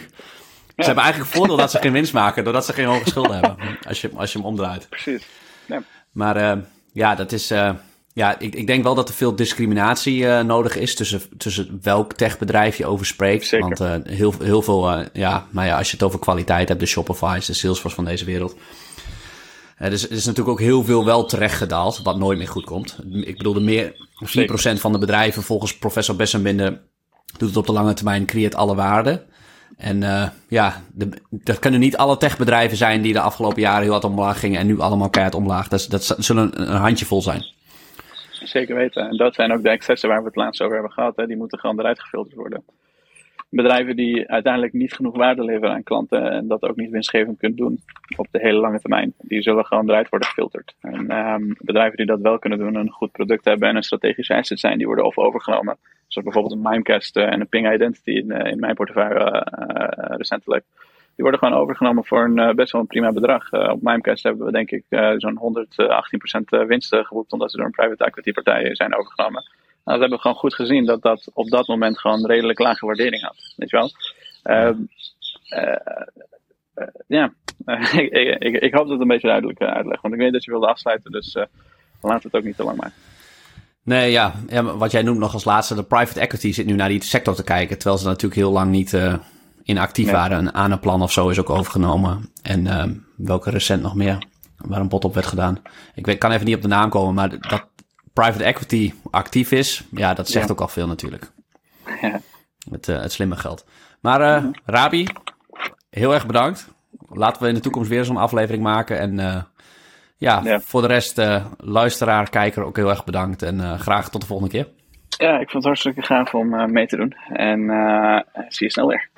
Ze hebben eigenlijk voordeel dat ze geen winst maken, doordat ze geen hoge schulden hebben. Als je, als je hem omdraait. Precies. Ja. Maar uh, ja, dat is. Uh, ja, ik, ik denk wel dat er veel discriminatie uh, nodig is tussen, tussen welk techbedrijf je over spreekt. Zeker. Want heel, heel veel, ja, maar ja, als je het over kwaliteit hebt, de Shopify's, de Salesforce van deze wereld. Dus er is natuurlijk ook heel veel wel terecht gedaald, wat nooit meer goed komt. Ik bedoel, de meer 4% van de bedrijven volgens professor Bessenbinder doet het op de lange termijn, creëert alle waarde. En uh, ja, er kunnen niet alle techbedrijven zijn die de afgelopen jaren heel hard omlaag gingen en nu allemaal keihard omlaag. Dat, dat zullen een, handjevol zijn. Zeker weten. En dat zijn ook de excessen waar we het laatst over hebben gehad. Hè. Die moeten gewoon eruit gefilterd worden bedrijven die uiteindelijk niet genoeg waarde leveren aan klanten en dat ook niet winstgevend kunnen doen op de hele lange termijn, die zullen gewoon eruit worden gefilterd. En um, bedrijven die dat wel kunnen doen, een goed product hebben en een strategische asset zijn, die worden of overgenomen. Zoals bijvoorbeeld een Mimecast uh, en een Ping Identity in, in mijn portefeuille uh, recentelijk. Die worden gewoon overgenomen voor een best wel een prima bedrag. op Mimecast hebben we denk ik zo'n 118% winst geboekt, omdat ze door een private equity partij zijn overgenomen. Nou, dat hebben we gewoon goed gezien dat dat op dat moment gewoon redelijk lage waardering had. Weet je wel? Uh, uh, ja, ik, ik, ik, hoop dat het een beetje duidelijk uitleg. Want ik weet dat je wilde afsluiten, dus laten we het ook niet te lang maken. Nee, ja. ja. Wat jij noemt nog als laatste, de private equity zit nu naar die sector te kijken. Terwijl ze natuurlijk heel lang niet inactief waren. Een ANA-plan of zo is ook overgenomen. En ehm, welke recent nog meer, waar een bod op werd gedaan. Ik weet, kan even niet op de naam komen, maar dat private equity actief is, ja, dat zegt Ja. ook al veel natuurlijk. Ja. Het, eh, het slimme geld. Maar eh, Rabi, heel erg bedankt. Laten we in de toekomst weer zo'n aflevering maken. En eh, ja, Ja. voor de rest, luisteraar, kijker, ook heel erg bedankt. En graag tot de volgende keer. Ja, ik vond het hartstikke gaaf om mee te doen. En zie je snel weer.